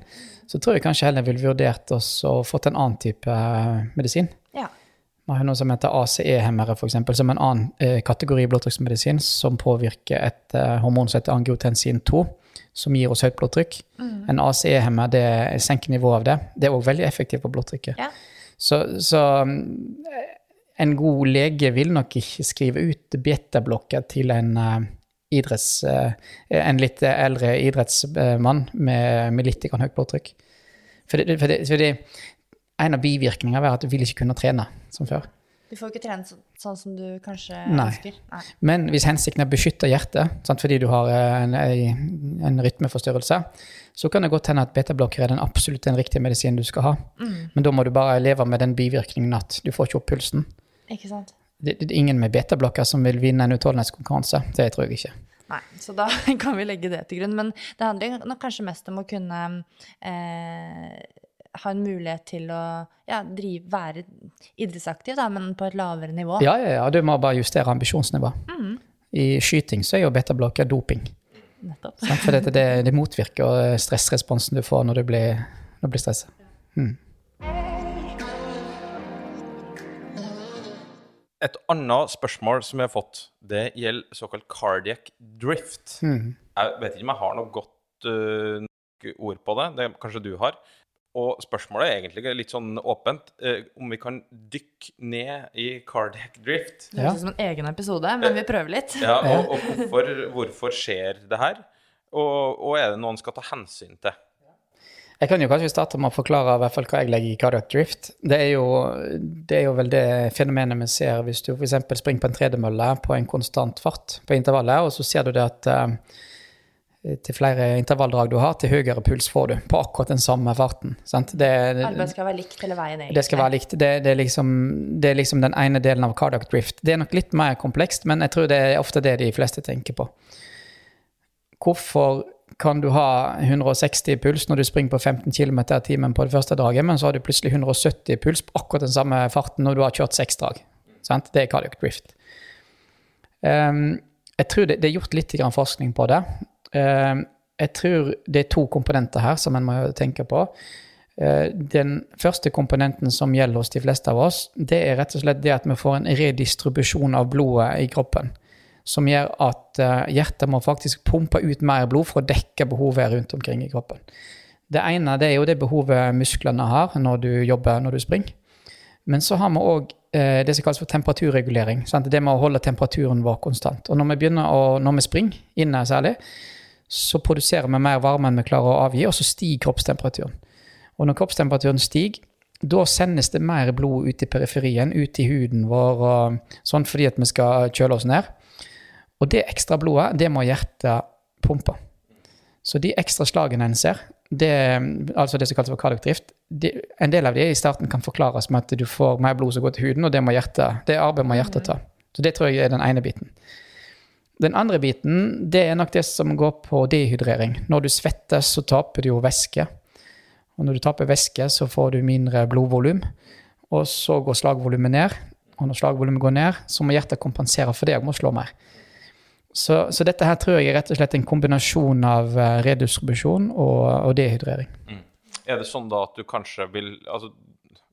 så tror jeg kanskje heller ville vurdert oss og fått en annen type eh, medisin. Ja. Vi har noe som heter ACE-hemmere, f.eks., som en annen eh, kategori blodtrykksmedisin som påvirker et eh, hormon som heter angiotensin 2, som gir oss høyt blodtrykk. En ACE-hemmer det senker nivået av det. Det er òg veldig effektivt på blodtrykket. Ja. Så, så mm, en god lege vil nok ikke skrive ut betablokker til en uh, idretts... uh, en litt eldre idrettsmann med, med litt høyt blodtrykk. For, det, for, det, for det, en av bivirkningene er at du vil ikke kunne trene som før. Du får ikke trene så, sånn som du kanskje Nei. ønsker. Nei. Men hvis hensikten er å beskytte hjertet, sant, fordi du har eh, en, en, rytmeforstyrrelse, så kan det godt hende at betablokker er den absolutt den riktige medisinen du skal ha. Men da må du bare leve med den bivirkningen at du får ikke opp pulsen. Ikke sant? Det, det er ingen med betablokker som vil vinne en utholdenhetskonkurranse. Det tror jeg ikke. Nei, så da kan vi legge det til grunn. Men det handler kanskje mest om å kunne eh, ha en mulighet til å ja, drive, være idrettsaktiv, da, men på et lavere nivå. Ja, ja, ja, du må bare justere ambisjonsnivået. I skyting så er jo betablokker doping. Nettopp. For det, det, det motvirker stressresponsen du får når du blir, når du blir stressa. Et annet spørsmål som jeg har fått, det gjelder såkalt cardiac drift. Jeg vet ikke om jeg har noe godt uh, ord på det. Det kanskje du har. Og spørsmålet er egentlig litt sånn åpent eh, om vi kan dykke ned i cardiac drift. Det høres ut som en egen episode, men vi prøver litt. Ja, og, og hvorfor, hvorfor skjer det her? Og, og er det noen skal ta hensyn til? Jeg kan jo kanskje starte med å forklare i hvert fall hva jeg legger i cardiac drift. Det er jo, det er jo vel det fenomenet vi ser hvis du f.eks. springer på en tredemølle på en konstant fart på intervallet, og så ser du det at uh, til flere intervalldrag du har, til høyere puls får du på akkurat den samme farten. Sant? Det, Arbeid skal være likt hele veien, egentlig. Det skal være likt. Det, det, er liksom, det, er liksom, den ene delen av cardiac drift. Det er nok litt mer komplekst, men jeg tror det er ofte det de fleste tenker på. Hvorfor kan du ha 160 puls når du springer på 15 km i timen på det første draget, men så har du plutselig 170 puls på akkurat den samme farten når du har kjørt seks drag. Sant? Det er cardiac drift. Um, jeg tror det, det, er gjort litt forskning på det. Um, jeg tror det er to komponenter her som en må tenke på. Uh, den første komponenten som gjelder hos de fleste av oss, det er rett og slett det at vi får en redistribusjon av blodet i kroppen som gjør at uh, hjertet må faktisk pumpe ut mer blod for å dekke behovet rundt omkring i kroppen. Det ene det er jo det behovet musklene har når du jobber når du springer. Men så har vi òg det som kalles for temperaturregulering. Sant? Det med å holde temperaturen vår konstant. Og når vi begynner å, når vi springer, inne særlig, så produserer vi mer varme enn vi klarer å avgi, og så stiger kroppstemperaturen. Og når kroppstemperaturen stiger, da sendes det mer blod ut i periferien, ut i huden vår, sånn fordi at vi skal kjøle oss ned. Og det ekstra blodet, det må hjertet pumpe. Så de ekstra slagene en ser, det, altså det som kalles for kardiokdrift, en del av de i starten kan forklares med at du får mer blod som går til huden, og det, må hjertet, det arbeidet må hjertet ta. Så det tror jeg er den ene biten. Den andre biten det er nok det som går på dehydrering. Når du svetter, så taper du jo væske. Og når du taper væske, så får du mindre blodvolum. Og så går slagvolumet ned. Og når slagvolumet går ned, så må hjertet kompensere for det og må slå mer. Så, så, dette her tror jeg er rett og slett en kombinasjon av uh, redistribusjon og, og dehydrering. Mm. Er det sånn da at du kanskje vil altså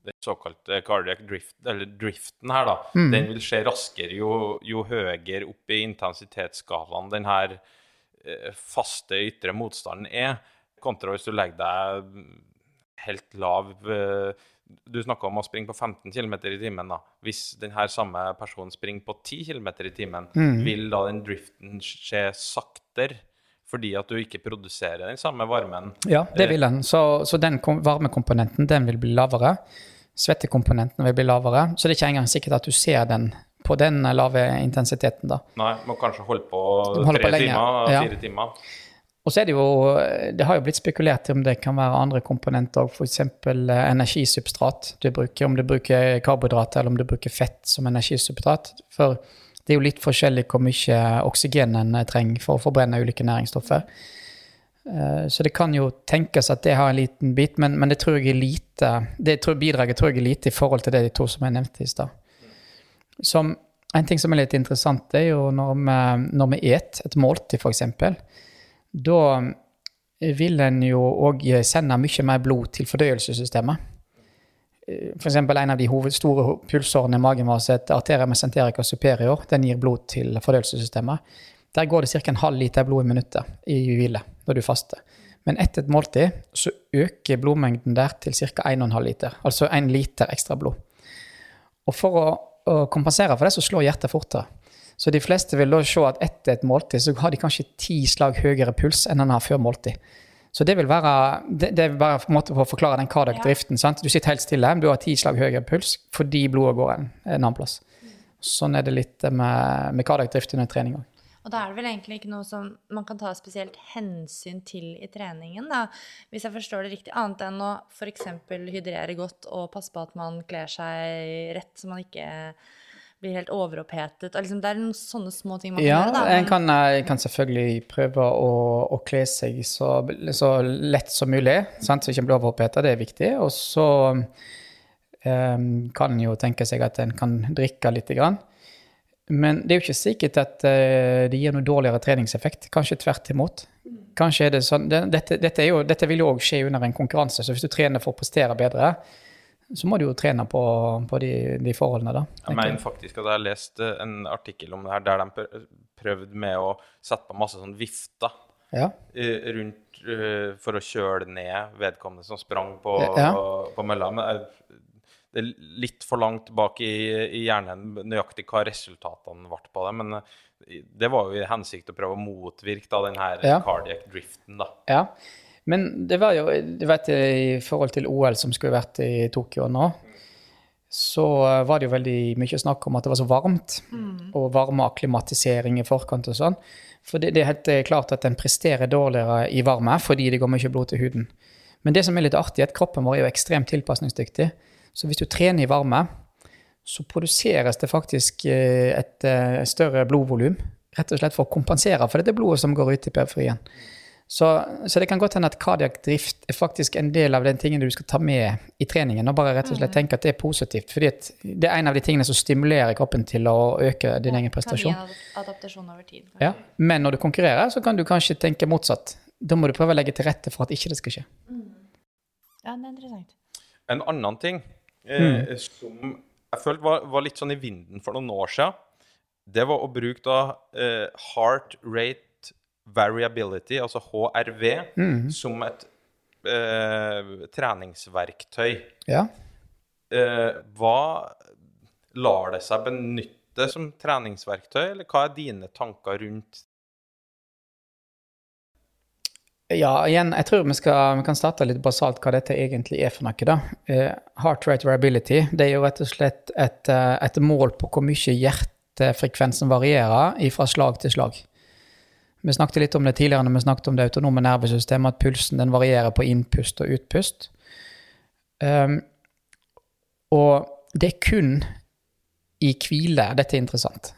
Den såkalte cardiac drift, eller driften her, da, mm. den vil skje raskere jo, jo høyere opp i intensitetsskalaen den her uh, faste ytre motstanden er, kontra hvis du legger deg helt lav uh, du snakka om å springe på 15 km i timen. da. Hvis denne samme personen springer på 10 km i timen, mm. vil da den driften skje saktere? Fordi at du ikke produserer den samme varmen? Ja, det vil den. Så, så den varmekomponenten den vil bli lavere. Svettekomponenten vil bli lavere. Så det er ikke engang sikkert at du ser den på den lave intensiteten. da. Nei, må kanskje holde på tre på timer, fire ja. timer. Og så er det jo Det har jo blitt spekulert i om det kan være andre komponenter òg, f.eks. Eh, energisubstrat du bruker. Om du bruker karbohydrater eller om du bruker fett som energisubstrat. For det er jo litt forskjellig hvor mye oksygen en trenger for å forbrenne ulike næringsstoffer. Eh, så det kan jo tenkes at det har en liten bit, men, men det tror jeg er lite det tror, bidraget tror jeg er lite i forhold til det de to som jeg nevnte i stad. En ting som er litt interessant, er jo når vi, når vi et et måltid, f.eks da vil en jo òg sende mye mer blod til fordøyelsessystemet. F.eks. en av de store pulsårene i magen vår, arteria mesenterica superior, den gir blod til fordøyelsessystemet. Der går det ca. en halv liter blod i minuttet i hvile når du faster. Men etter et måltid så øker blodmengden der til ca. 1,5 liter. Altså 1 liter ekstra blod. Og for å, å kompensere for det, så slår hjertet fortere. Så de fleste vil da se at etter et måltid så har de kanskje ti slag høyere puls enn en har før måltid. Så det vil være det, det er bare en måte for å forklare den cardiac-driften. Du sitter helt stille, men du har ti slag høyere puls fordi blodet går en, en annen plass. Sånn er det litt med, med cardiac-drift under trening òg. Og da er det vel egentlig ikke noe som man kan ta spesielt hensyn til i treningen, da, hvis jeg forstår det riktig, annet enn å f.eks. hydrere godt og passe på at man kler seg rett, så man ikke blir helt overopphetet. Liksom, det er noen sånne små ting man kan ja, gjøre. Ja, en kan, eh, kan, selvfølgelig prøve å, å kle seg så, så, lett som mulig, sant? så ikke blir overopphetet. Det er viktig. Og så um, kan en jo tenke seg at en kan drikke lite grann. Men det er jo ikke sikkert at uh, det gir noe dårligere treningseffekt. Kanskje tvert imot. Kanskje er det sånn, det, dette, dette, jo, dette, vil jo òg skje under en konkurranse, så hvis du trener for å prestere bedre, så må du jo trene på, på de, de, forholdene, da. Jeg mener faktisk at jeg har lest en artikkel om det her der de prøvde med å sette på masse sånn vifter Ja. eh, rundt eh, for å kjøle ned vedkommende som sprang på, Ja. på mølla. Men jeg, det er litt for langt bak i, i hjernen nøyaktig hva resultatene ble på det. Men eh, det var jo i hensikt å prøve å motvirke da, den her Ja. cardiac driften, da. Ja, men det var jo du vet, I forhold til OL som skulle vært i Tokyo nå, så var det jo veldig mye snakk om at det var så varmt, og varmeakklimatisering i forkant og sånn. For det, det er helt eh, klart at en presterer dårligere i varme fordi det går mye blod til huden. Men det som er litt artig, er at kroppen vår er jo ekstremt tilpasningsdyktig. Så hvis du trener i varme, så produseres det faktisk eh, et eh, større blodvolum. Rett og slett for å kompensere for dette blodet som går ut i periferien. Så, så det kan godt hende at kardiak drift er faktisk en del av den tingen du skal ta med i treningen. Og bare rett og slett tenke at det er positivt. fordi det er en av de tingene som stimulerer kroppen til å øke din egen prestasjon. Kan adaptasjon over tid. Ja. Men når du konkurrerer, så kan du kanskje tenke motsatt. Da må du prøve å legge til rette for at ikke det skal skje. ja, det er interessant. En annen ting eh, som jeg følte var, var litt sånn i vinden for noen år siden, det var å bruke da eh, heart rate variability, altså HRV, som et eh, treningsverktøy. Ja. Eh, hva lar det seg benytte som treningsverktøy, eller hva er dine tanker rundt Ja, igjen, jeg tror vi, skal, vi kan starte litt basalt hva dette egentlig er for noe. da. Eh, heart rate variability det er jo rett og slett et, eh, et mål på hvor mye hjertefrekvensen varierer fra slag til slag. Vi snakket litt om det tidligere når vi snakket om det autonome nervesystemet, at pulsen den varierer på innpust og utpust. Um, og det er kun i hvile dette er interessant.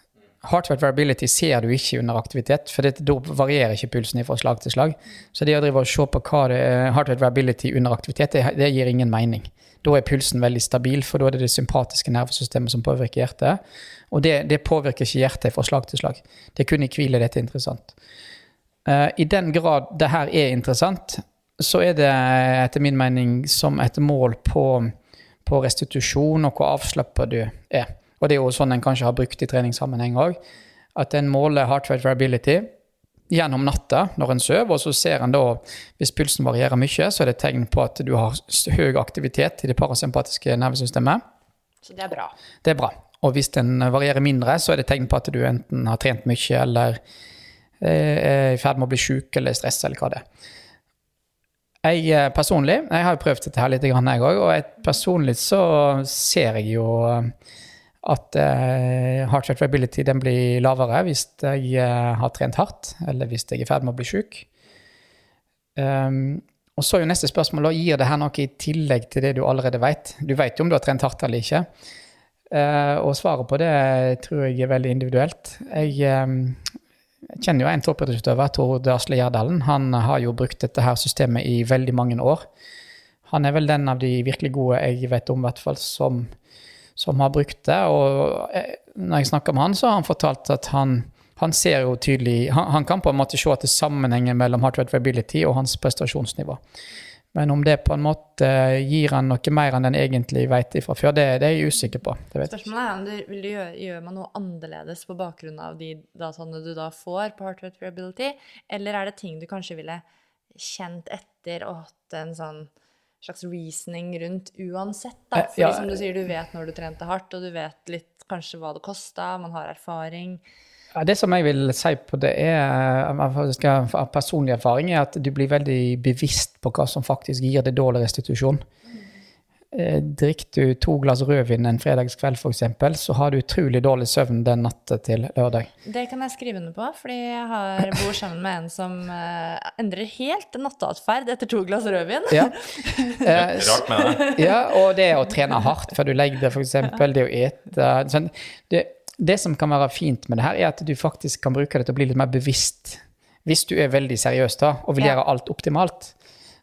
Heart rate variability ser du ikke under aktivitet, for da varierer ikke pulsen fra slag til slag. Så det å drive og se på hva det er heart rate variability under aktivitet, det, det gir ingen mening. Da er pulsen veldig stabil, for da er det det sympatiske nervesystemet som påvirker hjertet. Og det, det påvirker ikke hjertet fra slag til slag. Det er kun i hvile dette er interessant. Uh, I den grad det her er interessant, så er det etter min mening som et mål på, på restitusjon og hvor avslappa du er. Og det er jo sånn en kanskje har brukt i treningssammenheng òg. At en måler heart rate variability gjennom natta når en sover, og så ser en da hvis pulsen varierer mye, så er det et tegn på at du har høy aktivitet i det parasympatiske nervesystemet. Så det er bra. Det er bra. Og hvis den varierer mindre, så er det tegn på at du enten har trent mye eller eh, er i ferd med å bli sjuk eller stressa eller hva det er. Jeg eh, personlig, jeg har jo prøvd dette her litt, jeg òg, og jeg, personlig så ser jeg jo eh, at eh, heart rate variability den blir lavere hvis jeg eh, har trent hardt, eller hvis jeg er i ferd med å bli sjuk. Um, og så er jo neste spørsmål da, gir det her noe i tillegg til det du allerede vet? Du vet jo om du har trent hardt eller ikke. Uh, og svaret på det tror jeg er veldig individuelt. Jeg, um, kjenner jo en toppidrettsutøver, Tord Asle Gjerdalen. Han har jo brukt dette her systemet i veldig mange år. Han er vel den av de virkelig gode jeg vet om, i hvert fall, som, som har brukt det. Og eh, når jeg snakker med han, så har han fortalt at han, han ser jo tydelig han, han kan på en måte se at det er sammenhengen mellom heart viability og hans prestasjonsnivå. Men om det på en måte gir han noe mer enn den egentlig vet fra før, det, det er jeg usikker på. Spørsmålet er om du vil du gjøre, gjør man noe annerledes på bakgrunn av de dataene du da får på heart Reability, eller er det ting du kanskje ville kjent etter og hatt en sånn slags reasoning rundt uansett, da? For ja. som du sier, du vet når du trente hardt, og du vet litt kanskje hva det kosta, man har erfaring. Ja, det som jeg vil si på det, er faktisk av personlig erfaring, er at du blir veldig bevisst på hva som faktisk gir deg dårlig restitusjon. Eh, Drikker du to glass rødvin en fredagskveld, f.eks., så har du utrolig dårlig søvn den natta til lørdag. Det kan jeg skrive under på, fordi jeg har, bor sammen med en som uh, endrer helt natteatferd etter to glass rødvin. Ja. Eh, Rart med det. ja, og det å trene hardt før du legger deg, f.eks., det å ete sånn, det, det som kan være fint med det her, er at du faktisk kan bruke det til å bli litt mer bevisst. Hvis du er veldig seriøs da, og vil Ja. gjøre alt optimalt,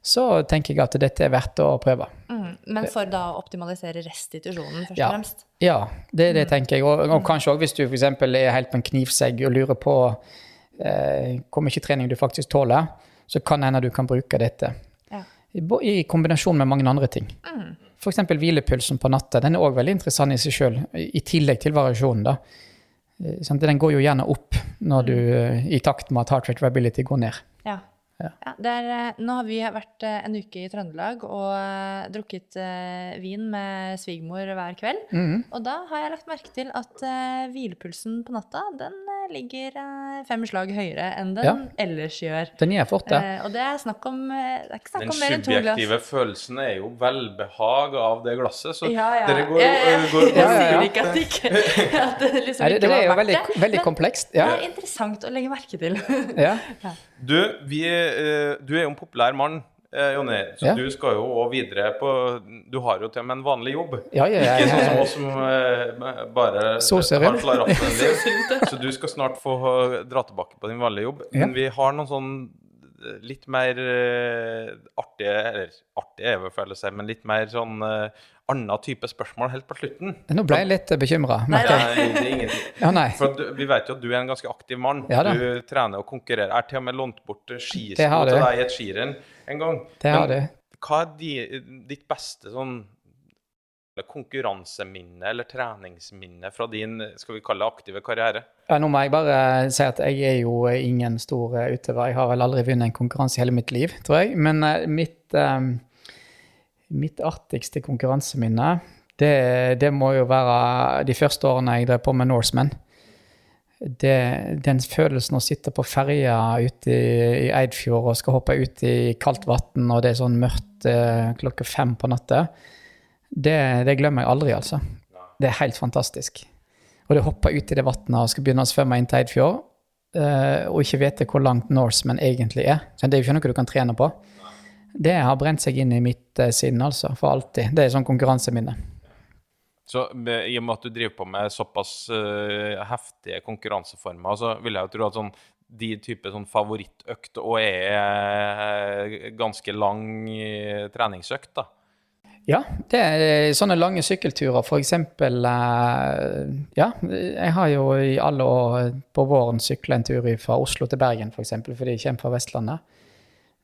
så tenker jeg at dette er verdt å prøve. Mm, men for da å optimalisere restitusjonen, først Ja. og fremst. Ja, det, det tenker jeg. Og, og kanskje òg hvis du f.eks. er helt på en knivsegg og lurer på eh, hvor mye trening du faktisk tåler, så kan hende du kan bruke dette. Ja. I, I kombinasjon med mange andre ting. F.eks. hvilepulsen på natta. Den er òg veldig interessant i seg sjøl, i tillegg til variasjonen. da. Eh. Den går jo gjerne opp når du, eh, i takt med at heart rate variability går ned. Ja. Ja, er, eh, nå har vi vært eh, en uke i Trøndelag og eh, drukket vin med svigermor hver kveld. Mm. Og da har jeg lagt merke til at hvilepulsen på natta den ligger eh, fem slag høyere enn den Ja. ellers gjør. Den gjør fort det. Eh, og det er snakk om eh, Det er ikke snakk Den om mer enn to glass. subjektive følelsen er jo velbehag av det glasset, så Ja, ja. dere går, går, jeg Ja, ja, ja. sier ikke at det ikke at det liksom Nei, det, ikke det er jo veldig, veldig men komplekst. Det er interessant å legge merke til. ja. Du, vi, eh, du er jo en populær mann, Jonny, så Ja. du skal jo også videre på Du har jo til og med en vanlig jobb. Ja, ja, ja, Ikke sånn som oss som eh, bare Så har rundt. slaraffen din. Så du skal snart få eh, dra tilbake på din vanlige jobb. Ja. Men vi har noen sånn eh, litt mer eh, artige Eller artige er vel feil å si, men litt mer sånn uh, annen type spørsmål helt på slutten. Nå ble jeg litt bekymra. Nei, Nei, det er ingenting. Ja, nei. For du, vi vet jo at du er en ganske aktiv mann. Ja du trener og konkurrerer. Jeg har til og med lånt bort Det skisko til deg i et skirenn en gang. Det har Men du. hva er de, ditt beste sånn konkurranseminne eller treningsminne fra din skal vi kalle det aktive karriere? Ja, nå må jeg bare si at jeg er jo ingen stor eh, utøver. Jeg har vel aldri vunnet en konkurranse i hele mitt liv, tror jeg. Men eh, mitt, eh, mitt artigste konkurranseminne, det, det må jo være de første årene jeg drev på med Norseman. Den følelsen å sitte på ferja ute i, i Eidfjord og skal hoppe ut i kaldt vann, og det er sånn mørkt eh, klokka fem på natta, det, det glemmer jeg aldri, altså. Det er helt fantastisk. Og det å hoppe ut i det vannet og skal begynne å svømme inn til Eidfjord, eh, og ikke vite hvor langt Norseman egentlig er, så det er jo ikke noe du kan trene på, det har brent seg inn i mitt eh, sinn, altså, for alltid. Det er sånn konkurranseminne. Så med, I og med at du driver på med såpass uh, heftige konkurranseformer, så vil jeg jo tro at sånn, de type sånn favorittøkt og er uh, ganske lang uh, treningsøkt, da. Ja, det er sånne lange sykkelturer, for eh, Ja, jeg har jo i alle år på våren sykla en tur fra Oslo til Bergen, for eksempel, fordi jeg kommer fra Vestlandet.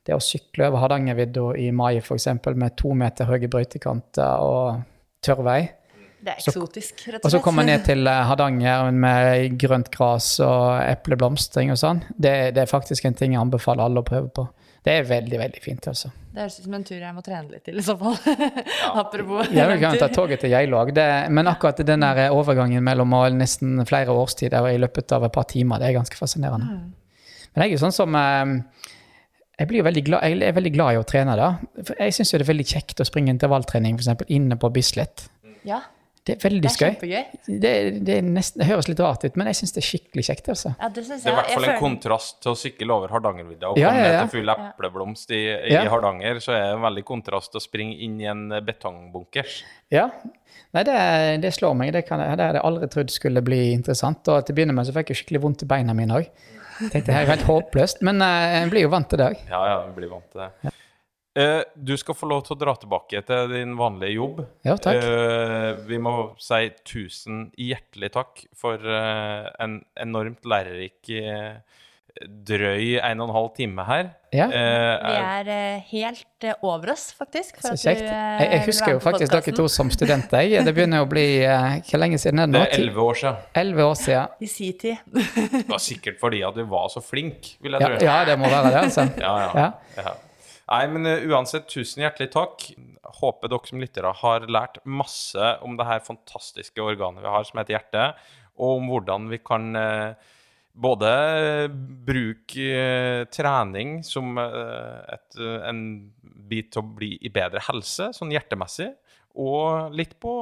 Det å sykle over Hardangervidda i mai, eksempel, med to meter høye brøytekanter og tørr vei. Det er eksotisk, rett og slett. Og så komme ned til eh, Hardanger med grønt gras og epleblomstring og sånn. Det, det er faktisk en ting jeg anbefaler alle å prøve på. Det er veldig, veldig fint, altså. Det høres ut som en tur jeg må trene litt til, i så fall. Apropos Jeg vil gjerne ta toget til Geilo òg, men akkurat den der overgangen mellom nesten flere årstider og i løpet av et par timer, det er ganske fascinerende. Men jeg er jo sånn som eh, jeg, blir veldig glad, jeg er veldig glad i å trene. da. For Jeg syns det er veldig kjekt å springe intervalltrening for eksempel, inne på Bislett. Ja, Det er veldig det er skøy. Det, det, er nesten, det høres litt rart ut, men jeg syns det er skikkelig kjekt. altså. Ja, det Det er i hvert fall en kontrast til å sykle over Hardangervidda og Ja, komme ja, ned ja. til full epleblomst i, i Hardanger, så er det en veldig kontrast til å springe inn i en betongbunker. Ja. Nei, det, det slår meg. Det, kan, det hadde jeg aldri trodd skulle bli interessant. Og til å begynne med så fikk jeg skikkelig vondt i beina mine òg. Tenkte det her er helt håpløst, men en jeg blir jo vant til det òg. Ja, ja, blir vant til det. Eh, du skal få lov til å dra tilbake til din vanlige jobb. Ja, takk. Eh, vi må si tusen hjertelig takk for eh, en enormt lærerik eh, drøy en og en halv time her. Ja. Eh, Vi er uh, helt uh, over oss, faktisk. For Så at du, kjekt. eh, Jeg, jeg husker jo faktisk dere to som studenter. jeg. Det begynner å bli Hvor lenge siden er det det er elleve år siden. Elleve år siden. I si tid. Det var sikkert fordi at du var så flink, vil jeg Ja, tro. ja, det må være det, altså. Ja, ja. Ja. ja. Nei, men uh, uansett, tusen hjertelig takk. Håper dere som lyttere har lært masse om det her fantastiske organet vi har som heter hjerte, og om hvordan vi kan uh, både bruke uh, trening som uh, et, en bit til å bli i bedre helse, sånn hjertemessig, og litt på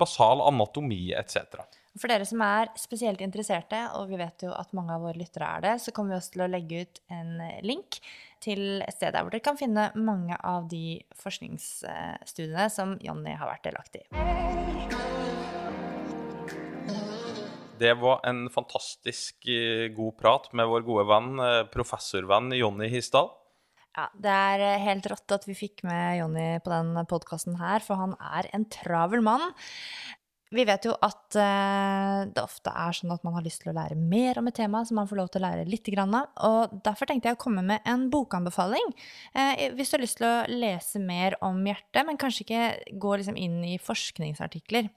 basal anatomi etc. For dere som er spesielt interesserte, og vi vet jo at mange av våre lyttere er det, så kommer vi også til å legge ut en link til et sted der hvor dere kan finne mange av de forskningsstudiene som Jonny har vært delaktig i. Det var en fantastisk eh, god prat med vår gode venn, eh, professorvenn Jonny Hisdal. Ja, Det er eh, helt rått at vi fikk med Jonny på den podkasten her, for han er en travel mann. Vi vet jo at eh, det ofte er sånn at man har lyst til å lære mer om et tema som man får lov til å lære litt av. Og derfor tenkte jeg å komme med en bokanbefaling. Eh, hvis du har lyst til å lese mer om hjertet, men kanskje ikke gå liksom inn i forskningsartikler.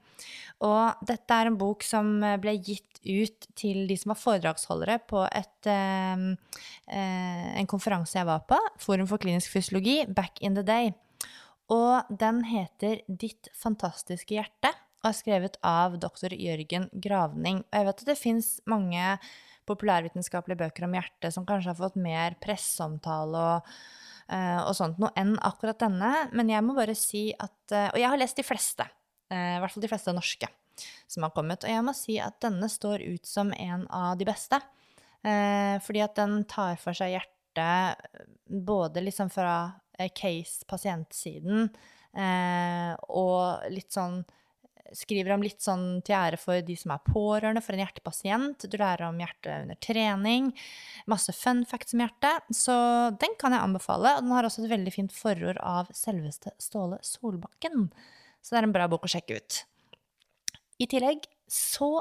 Og dette er en bok som ble gitt ut til de som var foredragsholdere på et, eh, en konferanse jeg var på, Forum for klinisk fysiologi, back in the day. Og den heter Ditt fantastiske hjerte og er skrevet av doktor Jørgen Gravning. Og jeg vet at det fins mange populærvitenskapelige bøker om hjertet som kanskje har fått mer presseomtale og, uh, og sånt noe enn akkurat denne, men jeg må bare si at uh, Og jeg har lest de fleste, uh, i hvert fall de fleste norske som har kommet, og jeg må si at denne står ut som en av de beste. fordi at den tar for seg hjertet både liksom fra case-pasientsiden og litt sånn skriver om litt sånn til ære for de som er pårørende for en hjertepasient. Du lærer om hjertet under trening. Masse fun facts om hjertet. Så den kan jeg anbefale. Og den har også et veldig fint forord av selveste Ståle Solbakken. Så det er en bra bok å sjekke ut. I tillegg så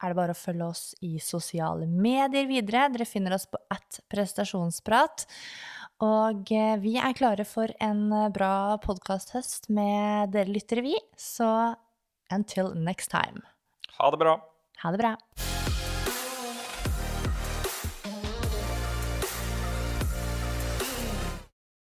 er det bare å følge oss i sosiale medier videre. Dere finner oss på at prestasjonsprat. Og eh, vi er klare for en bra podkasthøst med dere lyttere, vi. Så Until next time. Ha det bra. Ha det bra.